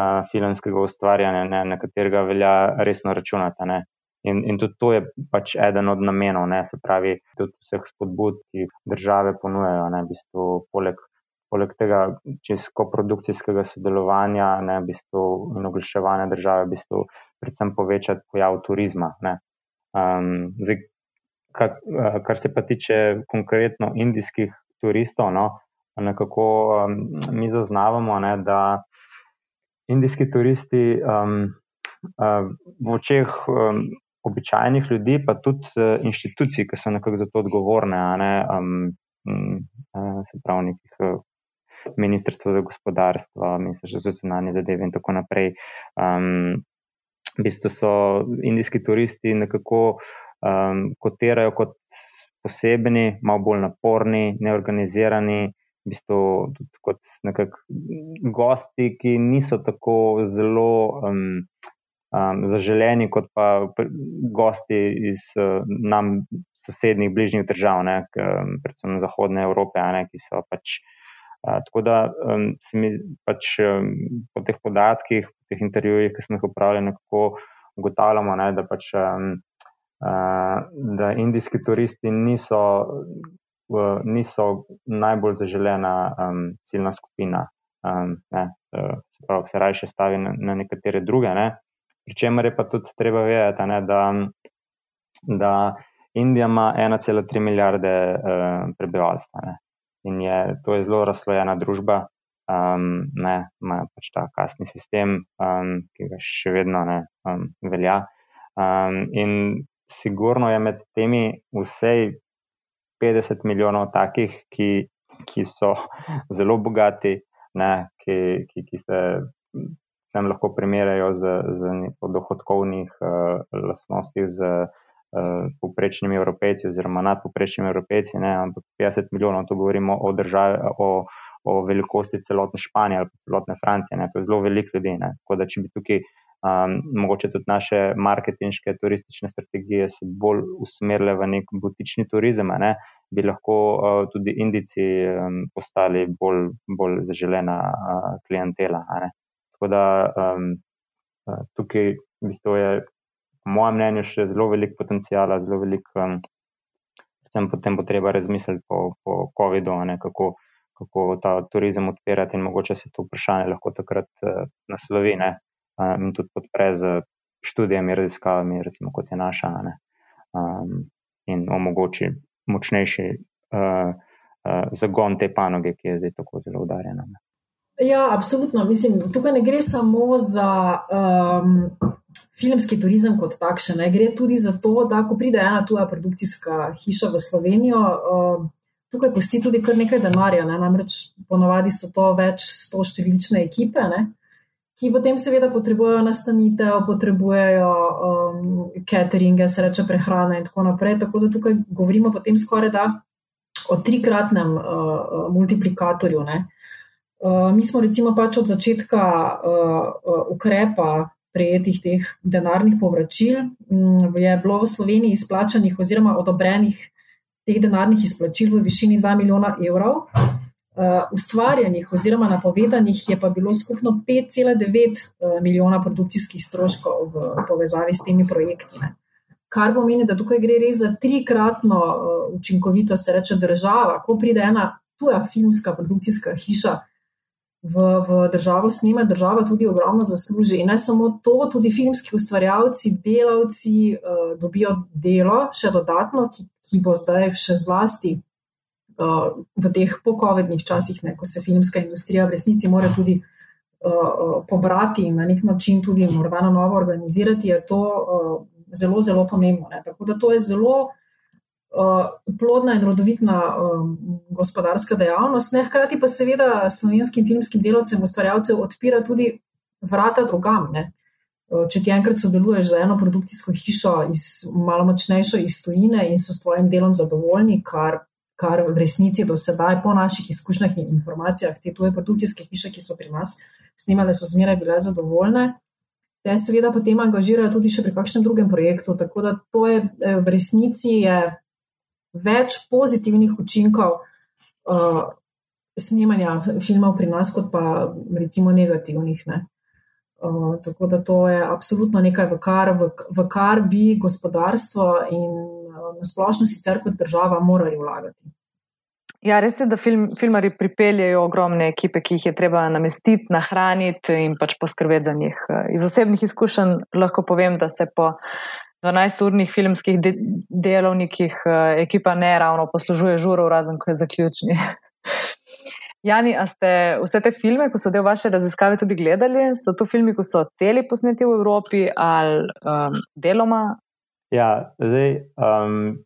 uh, filmskega ustvarjanja, ne, na katerega velja resno računati. Ne. In, in tudi to je pač eden od namenov, ne, se pravi, tudi vseh spodbud, ki države ponujajo, ne, v bistvu, poleg poleg tega čisto produkcijskega sodelovanja ne, v bistvu, in oglaševanja države, v bistvu, predvsem povečati pojav turizma. Um, zdaj, kar, kar se pa tiče konkretno indijskih turistov, no, nekako um, mi zaznavamo, ne, da indijski turisti um, uh, v očeh. Um, Običajnih ljudi, pa tudi uh, inštitucij, ki so nekako za to odgovorne, ne, um, um, se pravi, nekih uh, ministrstvo za gospodarstvo, ministrstvo za zunanje zadeve in tako naprej. Um, v bistvu so indijski turisti nekako um, kotirajo kot posebni, malo bolj naporni, neorganizirani, v bistvu tudi kot nekakšni gosti, ki niso tako zelo. Um, Um, zaželeni, kot pa gosti iz uh, nam sosednjih bližnjih držav, ne, k, um, predvsem Zahodne Evrope, ne, ki so pač uh, tako da um, se mi pač um, po teh podatkih, po teh intervjujih, ki smo jih upravljali, nekako ugotavljamo, ne, da pač. Um, Uh, da indijski turisti niso, uh, niso najbolj zaželena um, ciljna skupina, um, ne, uh, se raje stavi na, na nekatere druge. Ne. Pričemer je pa tudi treba vedeti, ne, da, da Indija ima 1,3 milijarde uh, prebivalstva. Ne. In je, to je zelo razslojena družba, um, ne, ima pač ta kasni sistem, um, ki ga še vedno ne um, velja. Um, in sigurno je med temi vsej 50 milijonov takih, ki, ki so zelo bogati, ne, ki, ki, ki se tam lahko primerjajo z, z dohodkovnih uh, lastnostih. Z, uh, poprečnimi evropejci oziroma nadpoprečnimi evropejci, ne, ampak 50 milijonov, to govorimo o državi, o, o velikosti celotne Španije ali celotne Francije, ne, to je zelo veliko ljudi. Ne, tako da, če bi tukaj um, mogoče tudi naše marketinške turistične strategije se bolj usmerile v nek butični turizem, ne, bi lahko uh, tudi indici um, postali bolj, bolj zaželena uh, klientela. Tako da um, tukaj v bistvu je, po mojem mnenju, še zelo velik potencijal, zelo velik. Um, Predvsem potem bo treba razmisliti po, po COVID-u, kako, kako ta turizem odpirati in mogoče se to vprašanje lahko takrat uh, naslovi ne, uh, in tudi podpre z študijami, raziskavami, recimo kot je naša, ne, um, in omogoči močnejši uh, uh, zagon te panoge, ki je zdaj tako zelo udarjena. Ja, absolutno. Mislim, tukaj ne gre samo za um, filmski turizem kot takšen, ne. gre tudi za to, da ko pride ena tuja produkcijska hiša v Slovenijo, um, tukaj pusti tudi kar nekaj denarja. Ne. Namreč ponavadi so to več sto številčne ekipe. Ne ki potem seveda potrebujejo nastanitev, potrebujejo um, cateringe, sreče prehrane in tako naprej. Tako da tukaj govorimo potem skoraj da o trikratnem uh, multiplikatorju. Uh, mi smo recimo pač od začetka uh, uh, ukrepa prejetih teh denarnih povračil, um, je bilo v Sloveniji izplačanih oziroma odobrenih teh denarnih izplačil v višini 2 milijona evrov. Ustvarjenih oziroma napovedanih je pa bilo skupno 5,9 uh, milijona produkcijskih stroškov v povezavi s temi projekti. Ne. Kar pomeni, da tukaj gre res za trikratno učinkovitost, se reče država. Ko pride ena tuja filmska produkcijska hiša v, v državo, snima država tudi ogromno zasluži. In ne samo to, tudi filmski ustvarjalci, delavci uh, dobijo delo še dodatno, ki, ki bo zdaj še zlasti v teh pokovednih časih, ne, ko se filmska industrija v resnici mora tudi uh, pobrati in na nek način tudi morda na novo organizirati, je to uh, zelo, zelo pomembno. Ne. Tako da to je zelo uh, plodna in rodovitna um, gospodarska dejavnost, ne, hkrati pa seveda slovenskim filmskim delovcem, ustvarjalcem odpira tudi vrata drugam. Ne. Če ti enkrat sodeluješ z eno produkcijsko hišo, iz, malo močnejšo iz tujine in so s tvojim delom zadovoljni, kar kar v resnici do sedaj, po naših izkušnjah in informacijah, te tuje produkcijske hiše, ki so pri nas snimale, so zmeraj bile zadovoljne. Te seveda potem angažirajo tudi še pri kakšnem drugem projektu. Tako da to je eh, v resnici je več pozitivnih učinkov uh, snemanja filmov pri nas, kot pa recimo negativnih. Ne. Uh, tako da to je absolutno nekaj, v kar, v, v kar bi gospodarstvo in na splošno sicer kot država morali vlagati. Ja, res je, da film, filmari pripeljajo ogromne ekipe, ki jih je treba namestiti, nahraniti in pač poskrbeti za njih. Iz osebnih izkušenj lahko povem, da se po 12-urnih filmskih de delovnikih ekipa ne ravno poslužuje žurov, razen ko je zaključni. Jani, a ste vse te filme, ko so del vaše raziskave, tudi gledali? So to filmi, ko so celi posneti v Evropi ali um, deloma Ja, zdaj, um,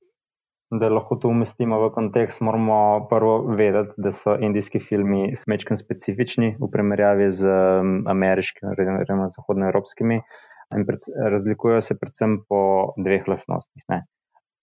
da lahko to umestimo v kontekst, moramo prvo vedeti, da so indijski filmi smečkim specifični v primerjavi z um, ameriškimi, oziroma zahodnoevropskimi, in pred, razlikujejo se predvsem po dveh lastnostih. Ne.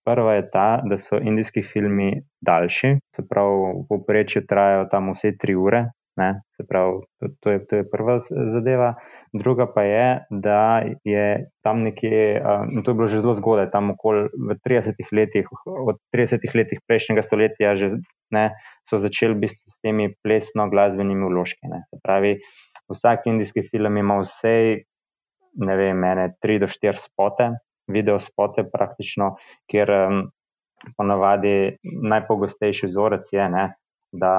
Prva je ta, da so indijski filmi daljši, se pravi, v povprečju trajajo tam vse tri ure, Ne, pravi, to, to, je, to je prva zadeva. Druga pa je, da je tam nekje, in to je bilo že zelo zgodaj, tam okoli v 30 letih, od 30 letih prejšnjega stoletja, že, ne, so začeli biti s temi plesno-glasbenimi vložki. Se pravi, vsak indijski film ima vse, ne vem, mene, 3 do 4 spote, video spote praktično, kjer um, ponavadi najpogostejši vzorec je. Ne, da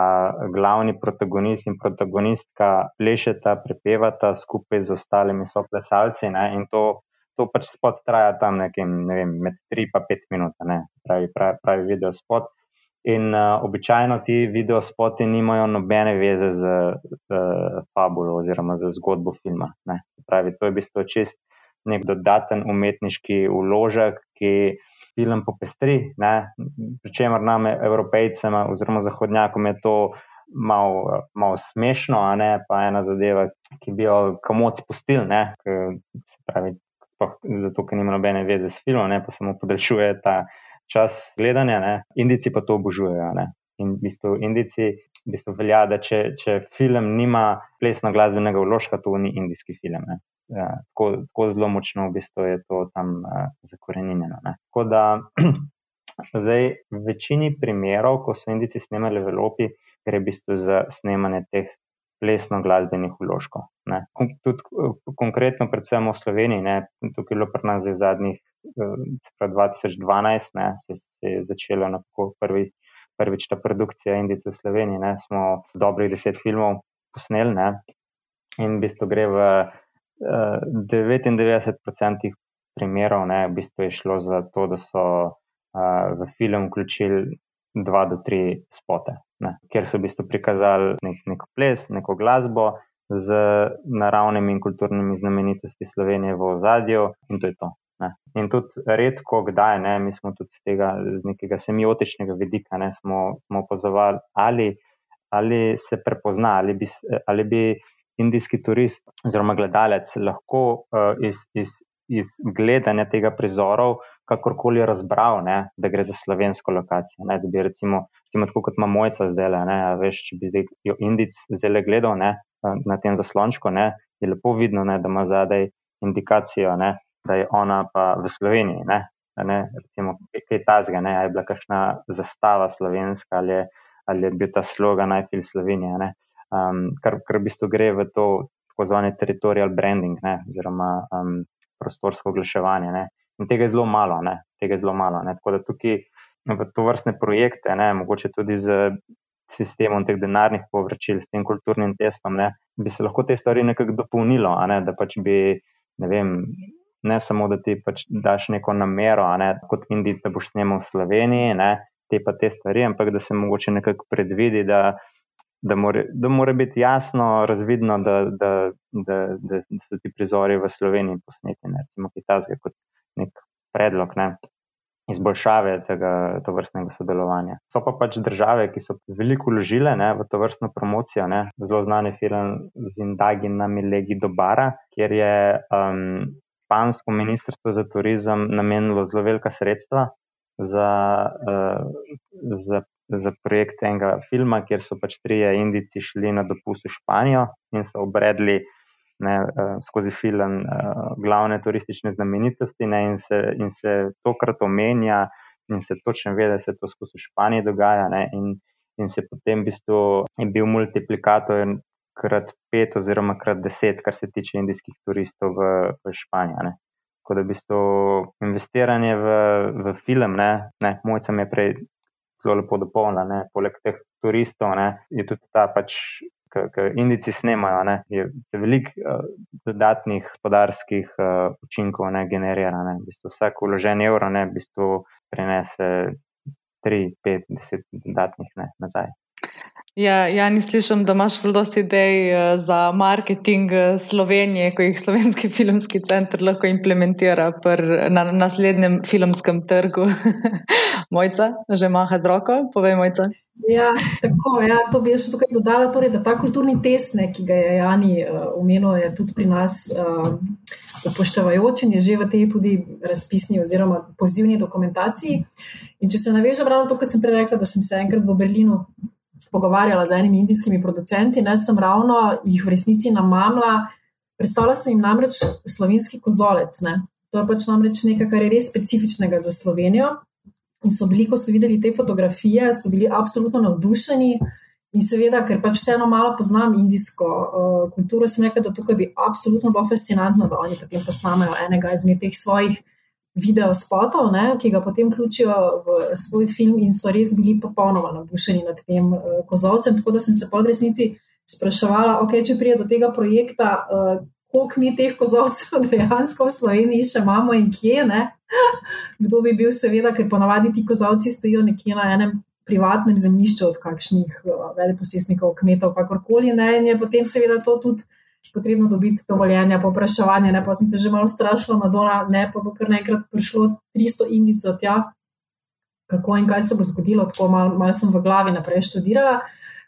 glavni protagonist in protagonistka plešeta, prepevata skupaj z ostalimi soplesalci. Ne, in to, to pač spot traja tam nekaj, ne vem, med 3 in 5 minut, ne, pravi, pravi, pravi video spot. In uh, običajno ti video spoti nimajo nobene veze z, z fabulo oziroma z zgodbo filma. Ne. Pravi, to je v bistvu čist nek dodaten umetniški uložek, ki film popestri, pričemer nam, evropejcem oziroma zahodnjakom, je to malo mal smešno, a ne pa ena zadeva, ki bi jo kamoc spustili, pravi, zato, ker nima nobene veze s filmom, ne, pa samo podaljšuje ta čas gledanja. Ne. Indici pa to obožujejo. In v bistvu Indici v bistvu velja, da če, če film nima plesno glasbenega vložka, to ni indijski film. Ne. Ja, tako, tako zelo močno v bistvu je to tam uh, zakorenjeno. Tako da Zdaj, v večini primerov, ko so Indici snemali v Evropi, gre v bistvu za snemanje teh plesno-glasbenih vložkov. Tudi konkretno, predvsem v Sloveniji, ne, tukaj je bilo pri nas v zadnjih 2012, ne, se, se je začela prvi, prvič ta produkcija Indice v Sloveniji. Ne, smo dobrih deset filmov posneli ne, in v bistvu gre v uh, 99% primerov, ne, v bistvu je šlo za to, da so uh, v film vključili dva do tri spote, ne, kjer so v bistvu prikazali nek, neko ples, neko glasbo. Z naravnimi in kulturnimi znamenitostmi Slovenije v ozadju, in to je to. Ne. In tudi redko, kdaj, ne, mi smo tudi z tega z nekega semiotičnega vidika, ne, smo, smo opazovali, ali, ali se prepozna, ali bi, ali bi indijski turist oziroma gledalec lahko uh, iz, iz, iz gledanja tega prizorov kakorkoli razbral, ne, da gre za slovensko lokacijo. Ne, da bi recimo, recimo tako kot ima mojca zdaj, ne, veš, če bi zdaj jo indic zdaj gledal ne, na tem zaslončku, ne, je lepo vidno, ne, da ima zadaj indikacijo. Ne, da je ona pa v Sloveniji. Ne? Ne? Recimo, kaj je ta zga, ali je bila kakšna zastava slovenska, ali je, ali je bil ta slogan najfil Slovenije. Um, kar, kar v bistvu gre v to tako zvane territorial branding, ne? oziroma um, prostorsko oglaševanje. Ne? In tega je zelo malo, ne? tega je zelo malo. Ne? Tako da tukaj v to vrstne projekte, ne? mogoče tudi z sistemom teh denarnih povračil, s tem kulturnim testom, ne? bi se lahko te stvari nekako dopolnilo, ne? da pač bi, vem, ne samo, da ti pač daš neko namero, ne, kot Indijc, da boš snimal v Sloveniji, ne, te pa te stvari, ampak da se mogoče nekako predvidi, da, da, more, da more biti jasno razvidno, da, da, da, da so ti prizori v Sloveniji posneti, ne, recimo kitajske kot nek predlog. Ne. Izboljšave tega vrstnega sodelovanja. So pa pač države, ki so veliko vložile ne, v to vrstno promocijo. Ne. Zelo znani film Zindagi na Milegi Dobara, kjer je um, špansko ministrstvo za turizem namenilo zelo velika sredstva za, uh, za, za projekt enega filma, kjer so pač trije Indijci šli na dopust v Španijo in so obredli ne, uh, skozi film uh, glavne turistične znamenitosti ne, in, se, in se tokrat omenja in se točno ve, da se to skozi Španijo dogaja. Ne, in, In se potem v bistvu je bil multiplikator krat pet oziroma krat deset, kar se tiče indijskih turistov v, v Španiji. Tako da v bistvu investiranje v, v film, ne, ne mojca mi je prej zelo lepo dopolnila, poleg teh turistov ne, je tudi ta pač. Ker Indijci snemajo, ne, je veliko uh, dodatnih gospodarskih uh, učinkov, ne, generira. Ne, v bistvu vsak uložen evro, ne, v bistvu prinese 3, 5, 10 dodatnih ne, nazaj. Ja, ja, ni slišim, da imaš veliko idej eh, za marketing eh, Slovenije, ko jih Slovenski filmski center lahko implementira na naslednjem filmskem trgu. Mojca, že maha z roko, povej Mojca. Ja, tako, ja, to bi še tukaj dodala, torej, da ta kulturni test, ne, ki ga je Jani uh, omenil, je tudi pri nas uh, upoštevajoč in je že v tej tudi razpisni oziroma pozivni dokumentaciji. In če se navežem ravno to, kar sem prej rekla, da sem se enkrat v Berlinu pogovarjala z enimi indijskimi producenti, ne sem ravno jih v resnici namamla. Predstavljala sem jim namreč slovenski kozolec. Ne. To je pač namreč nekaj, kar je res specifičnega za Slovenijo. In so bili, ko so videli te fotografije, so bili absolutno navdušeni. In seveda, ker pač vseeno malo poznam indijsko uh, kulturo, sem rekla, da tukaj bi absolutno bilo fascinantno, da oni potem posnamejo enega izmed teh svojih video spotov, ne, ki ga potem vključijo v svoj film, in so res bili popolnoma navdušeni nad tem uh, kozovcem. Tako da sem se po resnici spraševala, okay, če pride do tega projekta, uh, koliko mi teh kozovcev dejansko v Sloveniji še imamo in kje. Ne? Kdo bi bil, seveda, ker ponavadi ti kozovci stojijo nekje na enem. Privatnem zemljišču od kakšnih uh, veleposestnikov, kmetov, kakorkoli. Ne, in je potem, seveda, to tudi uh, potrebno dobiti dovoljenja, popraševanje. Ne, pa sem se že malo strašila, Madonna, ne pa bo kar naenkrat prišlo 300 indicov tja, kako in kaj se bo zgodilo. Tako malo mal sem v glavi naprej študirala.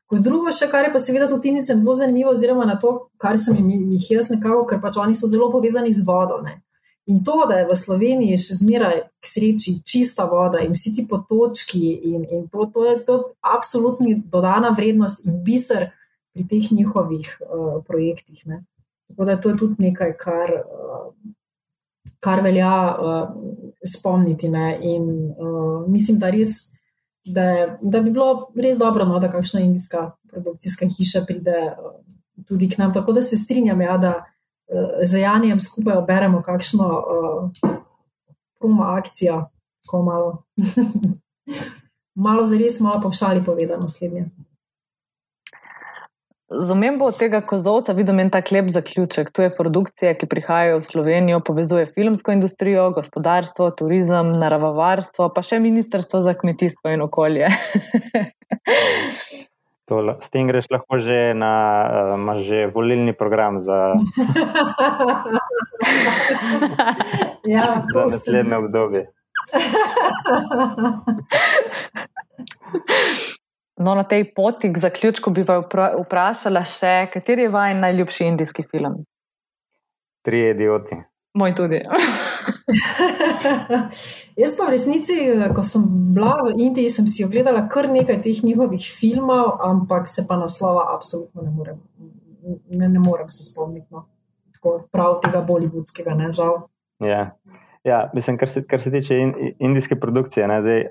Kot drugo, še kar je pa seveda tudi indicem zelo zanimivo, oziroma na to, kar sem jih jaz nekako, ker pač oni so zelo povezani z vodo. Ne. In to, da je v Sloveniji še zmeraj k sreči čista voda in vsi ti potočki, in, in to, to je to absolutni dodana vrednost in biser pri teh njihovih uh, projektih. Ne. Tako da to je tudi nekaj, kar, uh, kar velja uh, spomniti. In, uh, mislim, da, res, da, da bi bilo res dobro, no, da kakšna indijska produkcijska hiša pride uh, tudi k nam. Tako da se strinjam, ja, da uh, z Janjem skupaj oberemo kakšno uh, promo akcijo, ko malo. malo za res, malo pa v šali povedano naslednje. Z omembo tega kozovca vidim en tak lep zaključek. Tu je produkcija, ki prihaja v Slovenijo, povezuje filmsko industrijo, gospodarstvo, turizem, naravovarstvo, pa še ministrstvo za kmetijstvo in okolje. To, s tem greš lahko že na uh, že volilni program za, ja, za naslednje obdobje. No, na tej poti k zaključku bi vas vprašala še, kateri je vaš najljubši indijski film? Tri idioti. Moj tudi. Jaz pa v resnici, ko sem bila v Indiji, sem si ogledala kar nekaj teh njihovih filmov, ampak se pa naslova absolutno ne morem, ne, ne morem se spomniti. No. Tako prav tega bolivudskega, ne žal. Ja, ja mislim, kar se, kar se tiče in, indijske produkcije, ne, zdaj,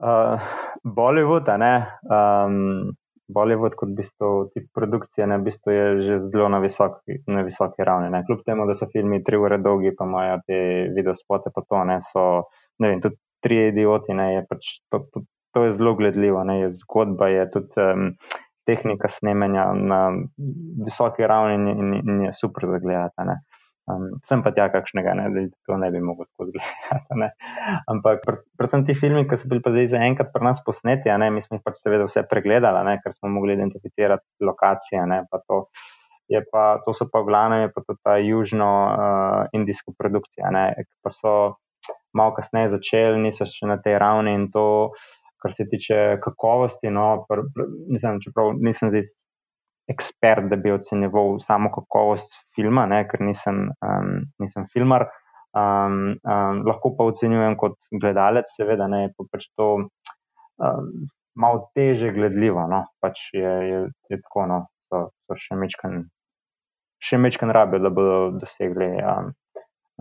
uh, Bollywood, ne, um, Bollywood kot bistvo tip produkcije, ne, bistvo je že zelo na visoki, na visoki ravni. Ne. Kljub temu, da so filmi tri ure dolgi, pa imajo te video spote, pa to ne so, ne vem, tudi tri idioti, ne, je pač to, to, to je zelo gledljivo, ne, je zgodba je tudi um, tehnika snemanja na visoki ravni in, in, in je super za gledati. Um, sem pa tja kakšnega, ne, da to ne bi mogel skozi gledati. Ampak pr predvsem ti filmi, ki so bili pa zdaj zaenkrat pri nas posneti, ne, mi smo jih pač seveda vse pregledali, ne, ker smo mogli identificirati lokacije. Ne, pa to, pa, to so pa v glavnem pa ta južno-indijska uh, produkcija, ne, pa so malo kasneje začeli, niso še na tej ravni in to, kar se tiče kakovosti. No, pr, pr, mislim, čeprav nisem zdaj ekspert, da bi ocenjeval samo kakovost filma, ne, ker nisem, um, nisem filmar. Um, um, lahko pa ocenjujem kot gledalec, seveda, ne, pa pač to um, malo teže gledljivo. No, pač je, je, je tako, no, so, so še mečken, še mečken rabijo, da bodo dosegli um,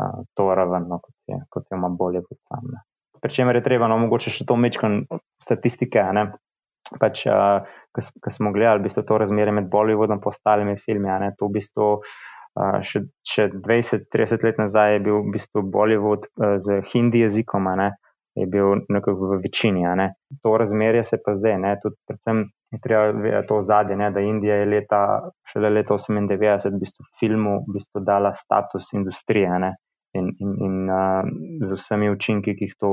uh, to raven, no, kot, je, kot je ima bolje kot sam. Ne. Pričemer je treba, no, mogoče še to mečken statistike, ne, pač, uh, ki smo gledali, v bistvu to razmerje med Bollywoodom in ostalimi filmi. Ne, to v bistvu, uh, še, še 20-30 let nazaj je bil v bistvu Bollywood uh, z hindi jezikom, ne, je bil nekako v večini. Ne. To razmerje se pa zdaj, ne, tudi predvsem je treba vedeti to zadnje, da Indija je leta, šele leta 98 v bistvu filmu v bistvu dala status industrije. Ne in, in, in uh, z vsemi učinki, ki jih to,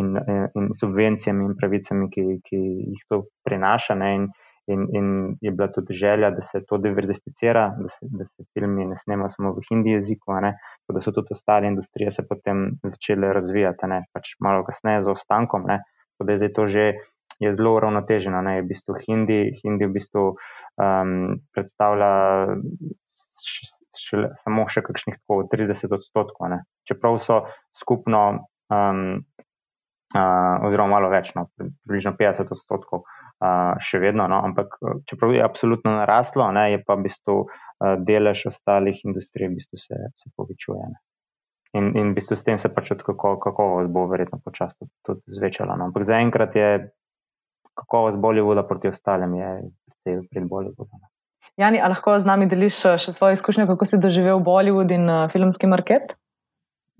in, in subvencijami in pravicami, ki, ki jih to prinaša. Ne, in, in, in je bila tudi želja, da se to diverzificira, da se, da se filmi ne snemajo samo v hindi jeziku, ne, da so tudi ostale industrije se potem začele razvijati, ne, pač malo kasneje z ostankom. Ne, da je to že. Je zelo uravnoteženo, je v bistvu hindi, hindi v bistvu um, predstavlja šele, samo še kakšnih 30 odstotkov. Ne. Čeprav so skupno, um, uh, oziroma malo več, no, približno 50 odstotkov uh, še vedno, no, ampak čeprav je absolutno naraslo, ne, je pa v bistvu uh, delež ostalih industrij v bistvu se, se povečuje. Ne. In, in v bistvu s tem se pač kako, kakovost bo verjetno počasi tudi zvečala. No. Ampak zaenkrat je kakovost Bollywooda proti ostalim, je precej pred Bollywoodom. Jani, ali lahko z nami deliš eh, še svoje izkušnje, kako si doživel Bollywood in uh, filmski market?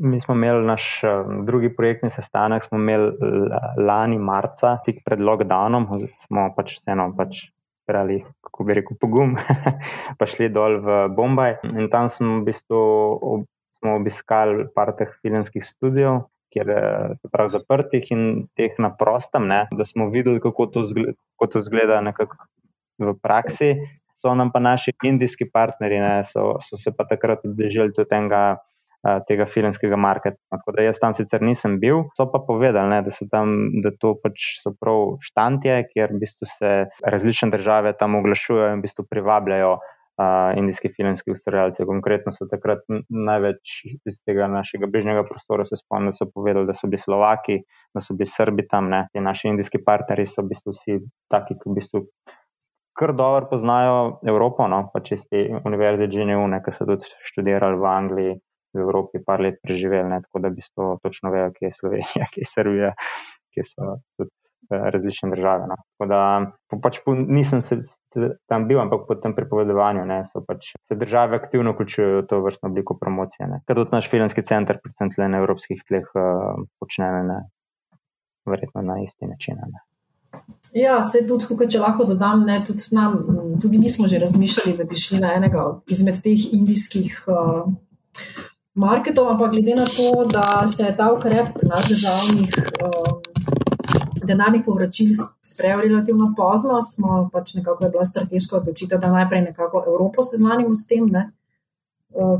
Mi smo imeli naš uh, drugi projektni sestanek, smo imeli lani marca, tik pred lockdownom, smo pač vseeno pač sprejeli, kako bi rekel, pogum, pa šli dol v Bombaj. In tam smo v bistvu ob, smo obiskali par teh filmskih studijev, kjer so prav zaprtih in teh na prostem, ne, da smo videli, kako to zgleda, kako to zgleda nekako v praksi so nam pa naši indijski partnerji, ne, so, so se pa takrat odeležili tudi tega, tega filmskega marketa. Tako da jaz tam sicer nisem bil, so pa povedali, ne, da so tam, da to pač so prav štantje, kjer v bistvu se različne države tam oglašujejo in v bistvu privabljajo. Uh, indijski filmski ustvarjalci, konkretno so takrat največ iz tega našega bližnjega prostora, se spomnim, so povedali, da so bili Slovaki, da so bili Srbi tam, ne, in naši indijski partnerji so v bistvu vsi taki, ki v bistvu kar dobro poznajo Evropo, no, pa če ste univerze GNU, ki so tudi študirali v Angliji, v Evropi par let preživeli, ne, tako da bi to točno vejo, kje je Slovenija, kje je Srbija, kje so tudi eh, različne države. No. Tako da pa pač po, nisem se, se tam bil, ampak po tem pripovedovanju ne, so pač se države aktivno vključujejo v to vrstno obliko promocije. Kaj tudi naš filmski center, predvsem tle na evropskih tleh, uh, počne ne, verjetno na isti način. Ne. Ja, se tudi tukaj, če lahko dodam, ne, tudi, nam, tudi mi smo že razmišljali, da bi šli na enega izmed teh indijskih uh, marketov, ampak glede na to, da se je ta ukrep na državnih uh, denarnih povračil sprejel relativno pozno, smo pač nekako je bila strateška odločitev, da najprej nekako Evropo seznanimo s tem. Ne,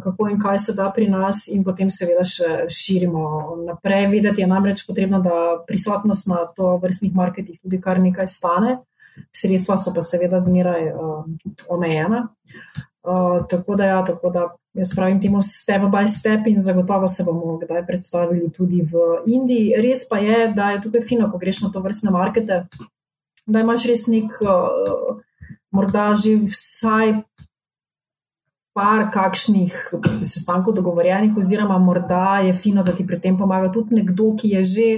kako in kaj se da pri nas, in potem seveda še širimo naprej. Videti je namreč potrebno, da prisotnost na to vrstnih marketih tudi kar nekaj stane, sredstva so pa seveda zmeraj uh, omejena. Uh, tako da, ja, tako da jaz pravim temu step by step in zagotovo se bomo kdaj predstavili tudi v Indiji. Res pa je, da je tukaj fino, ko greš na to vrstne markete, da imaš res nek, uh, morda že vsaj par kakšnih sestankov dogovorjenih, oziroma morda je fino, da ti pri tem pomaga tudi nekdo, ki je že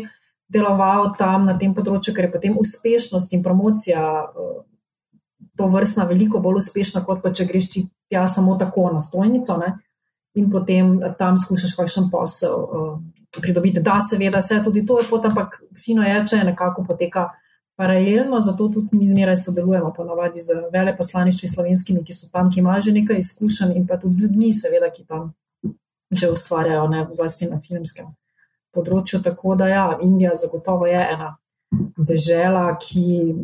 deloval tam na tem področju, ker je potem uspešnost in promocija eh, to vrstna veliko bolj uspešna, kot pa če greš ti tja samo tako na stojnico ne? in potem tam skušaš kakšen posel uh, pridobiti. Da, seveda, vse tudi to je pot, ampak fino je, če je nekako poteka paralelno, zato tudi mi zmeraj sodelujemo, ponavadi z veleposlaništvi slovenskimi, ki so tam, ki imajo že nekaj izkušenj, in pa tudi z ljudmi, seveda, ki tam že ustvarjajo, ne zlasti na filmskem področju. Tako da, ja, Indija zagotovo je ena država, ki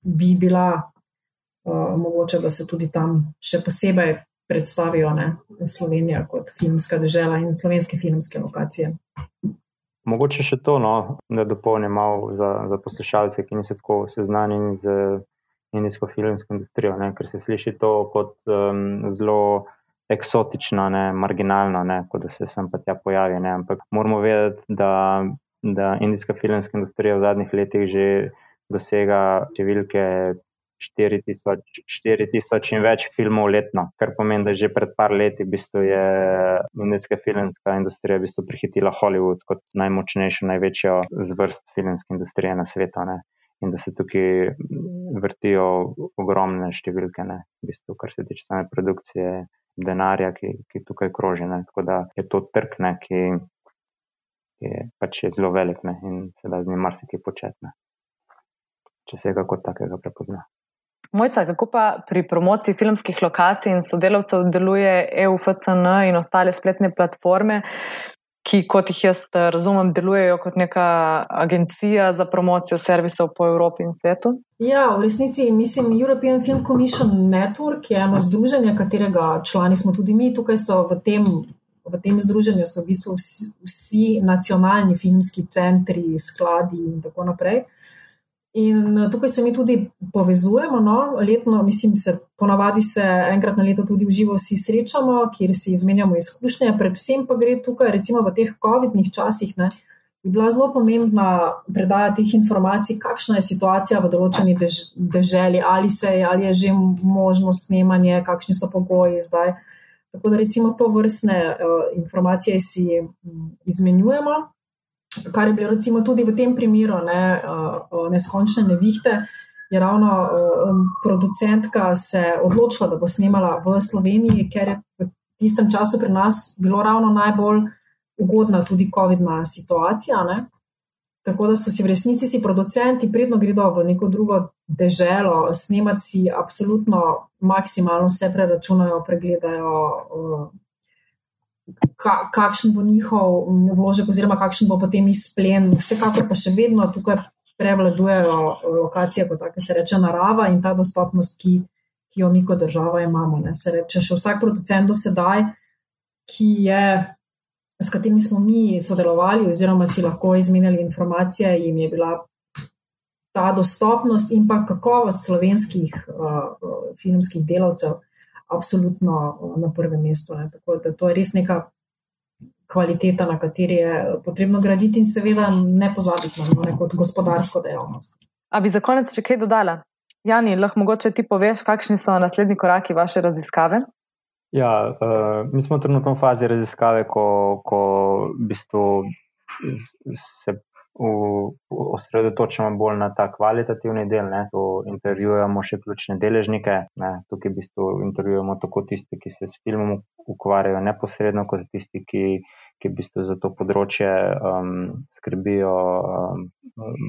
bi bila uh, mogoče, da se tudi tam še posebej predstavijo, ne Slovenija kot filmska država in slovenske filmske lokacije. Mogoče še to, no, da dopolnim malo za, za poslušalce, ki niso tako seznanjeni z indijsko filmsko industrijo, ne, ker se sliši to kot um, zelo eksotično, ne, marginalno, ne, kot da se sem pa tja pojavi. Ne, ampak moramo vedeti, da, da indijska filmska industrija v zadnjih letih že dosega številke 4000 in več filmov letno, kar pomeni, da že pred par leti je indijska filmska industrija v bistvu prehitela Hollywood kot najmočnejšo, največjo zvrst filmske industrije na svetu. Ne? In da se tukaj vrtijo ogromne številke, ne? v bistvu, kar se tiče same produkcije, denarja, ki, ki tukaj kroži. Ne? Tako da je to trg, ne? ki je pač je zelo velik ne? in se da z njim marsikaj početne. Če se ga kot takega prepozna. Mojca, kako pa pri promociji filmskih lokacij in sodelavcev deluje EUFCN in ostale spletne platforme, ki, kot jih jaz razumem, delujejo kot neka agencija za promocijo servisov po Evropi in svetu? Ja, v resnici mislim, European Film Commission Network je eno združenje, katerega člani smo tudi mi. Tukaj so v tem. V tem združenju so v bistvu vsi, nacionalni filmski centri, skladi in tako naprej. In eh, tukaj se mi tudi povezujemo, no? letno, mislim, se ponavadi se enkrat na leto tudi v živo vsi srečamo, kjer si izmenjamo izkušnje. Predvsem pa gre tukaj, recimo v teh COVID-nih časih, ne, bi bila zelo pomembna predaja teh informacij, kakšna je situacija v določeni dež, deželi, ali, se, ali je že možno snemanje, kakšni so pogoji zdaj. Tako da recimo to vrstne uh, informacije si um, izmenjujemo kar je bilo recimo tudi v tem primeru ne, uh, neskončne nevihte. Je ravno um, producentka se odločila, da bo snemala v Sloveniji, ker je v tistem času pri nas bilo ravno najbolj ugodna tudi COVID-na situacija. Ne? Tako da so si v resnici si producenti, predno gredo v neko drugo deželo, snemati si absolutno maksimalno vse preračunajo, pregledajo. Ka, kakšen bo njihov vložek, oziroma kakšen bo potem izplen. Vsekakor pa še vedno tukaj prevladujejo eh, lokacije, kot se reče, narava in ta dostopnost, ki, ki jo mi kot država imamo. Ne. Se reče, še vsak producent do sedaj, ki je. S katerimi smo mi sodelovali, oziroma si lahko izmenjali informacije, jim je bila ta dostopnost in pa kakovost slovenskih uh, filmskih delavcev uh, absolutno eh, na prvem mestu. Ne. Tako da to je res neka kvaliteta, na kateri je potrebno graditi in seveda ne pozabiti na neko gospodarsko dejavnost. A bi za konec še kaj dodala? Jani, lahko mogoče ti poveš, kakšni so naslednji koraki vaše raziskave? Ja, uh, mi smo trenutno v fazi raziskave, ko, ko v bistvu se osredotočamo bolj na ta kvalitativni del. Ne, tu intervjujemo še ključne deležnike. Ne, tukaj v bistvu intervjujemo tako tiste, ki se s filmom ukvarjajo neposredno, kot tisti, ki, ki v bistvu za to področje um, skrbijo um,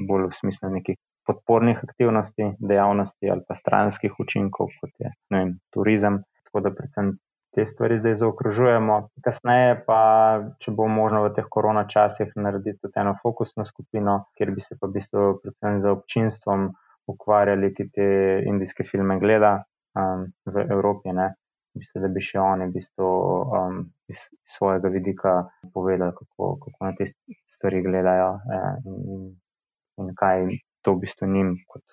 bolj v smislu nekih. Podpornih aktivnosti, dejavnosti ali pa stranskih učinkov, kot je vem, turizem. Tako da, predvsem te stvari zdaj zaokrožujemo. Kasneje pa, če bo možno v teh korona časih, narediti tudi eno fokusno skupino, kjer bi se pa v bistvu predvsem za občinstvom ukvarjali, ki te indijske filme gleda um, v Evropi. Ne. Mislim, da bi še oni v bistvu, um, iz svojega vidika povedali, kako, kako na te stvari gledajo eh, in, in kaj to v bistvu njim, kot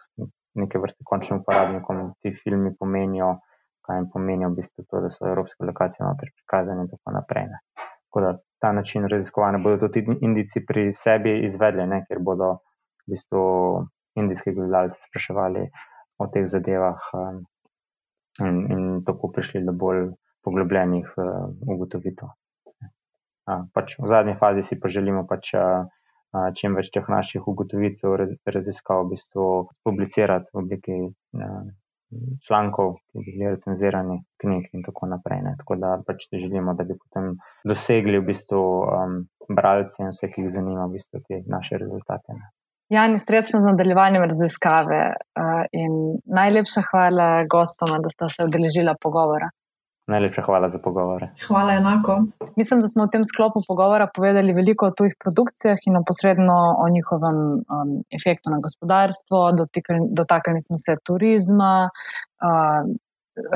neke vrste končnim uporabnikom, ti filmi pomenijo kaj jim pomeni v bistvu to, da so evropske lokacije noter prikazane in tako naprej. Ne. Tako da ta način raziskovanja bodo tudi indici pri sebi izvedli, ne, ker bodo v bistvu indijski gledalci spraševali o teh zadevah um, in, in tako prišli do bolj poglobljenih uh, ugotovitev. Uh, pač v zadnji fazi si pa želimo pač. Uh, Čim več teh naših ugotovitev, raziskav, v bistvu publicirati v obliki člankov, ki bi bili recenzirani, knjig in tako naprej. Ne. Tako da pač želimo, da bi potem dosegli v bistvu um, bralce in vse, ki jih zanima, v bistvu te naše rezultate. Ne. Jan, srečno z nadaljevanjem raziskave uh, in najlepša hvala gostoma, da sta se udeležila pogovora. Najlepša hvala za pogovore. Hvala enako. Mislim, da smo v tem sklopu pogovora povedali veliko o tujih produkcijah in posredno o njihovem um, efektu na gospodarstvo, dotaknili smo se turizma, uh,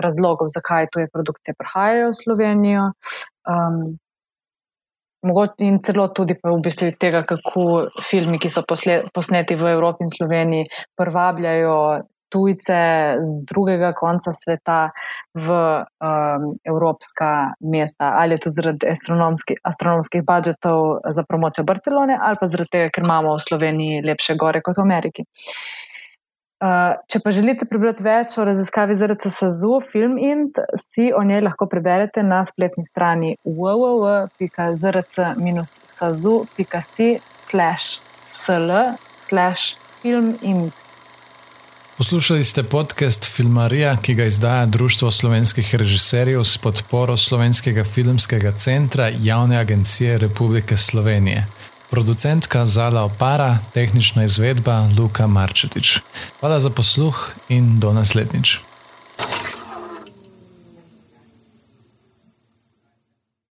razlogov, zakaj tuje produkcije prihajajo v Slovenijo. Um, Mogoče in celo tudi v bistvu tega, kako filmi, ki so posneti v Evropi in Sloveniji, privabljajo tujce z drugega konca sveta v um, evropska mesta. Ali je to zaradi astronomskih, astronomskih budžetov za promocijo Barcelone, ali pa zaradi tega, ker imamo v Sloveniji lepše gore kot v Ameriki. Uh, če pa želite prebrati več o raziskavi ZRC SAZU, film in si o njej lahko preberete na spletni strani www.zrc-sazu.si/sl/film in Poslušali ste podcast Filmarija, ki ga izdaja Društvo slovenskih režiserjev s podporo Slovenskega filmskega centra Javne agencije Republike Slovenije. Producentka Zala Opara, tehnična izvedba Luka Marčetič. Hvala za posluh in do naslednjič.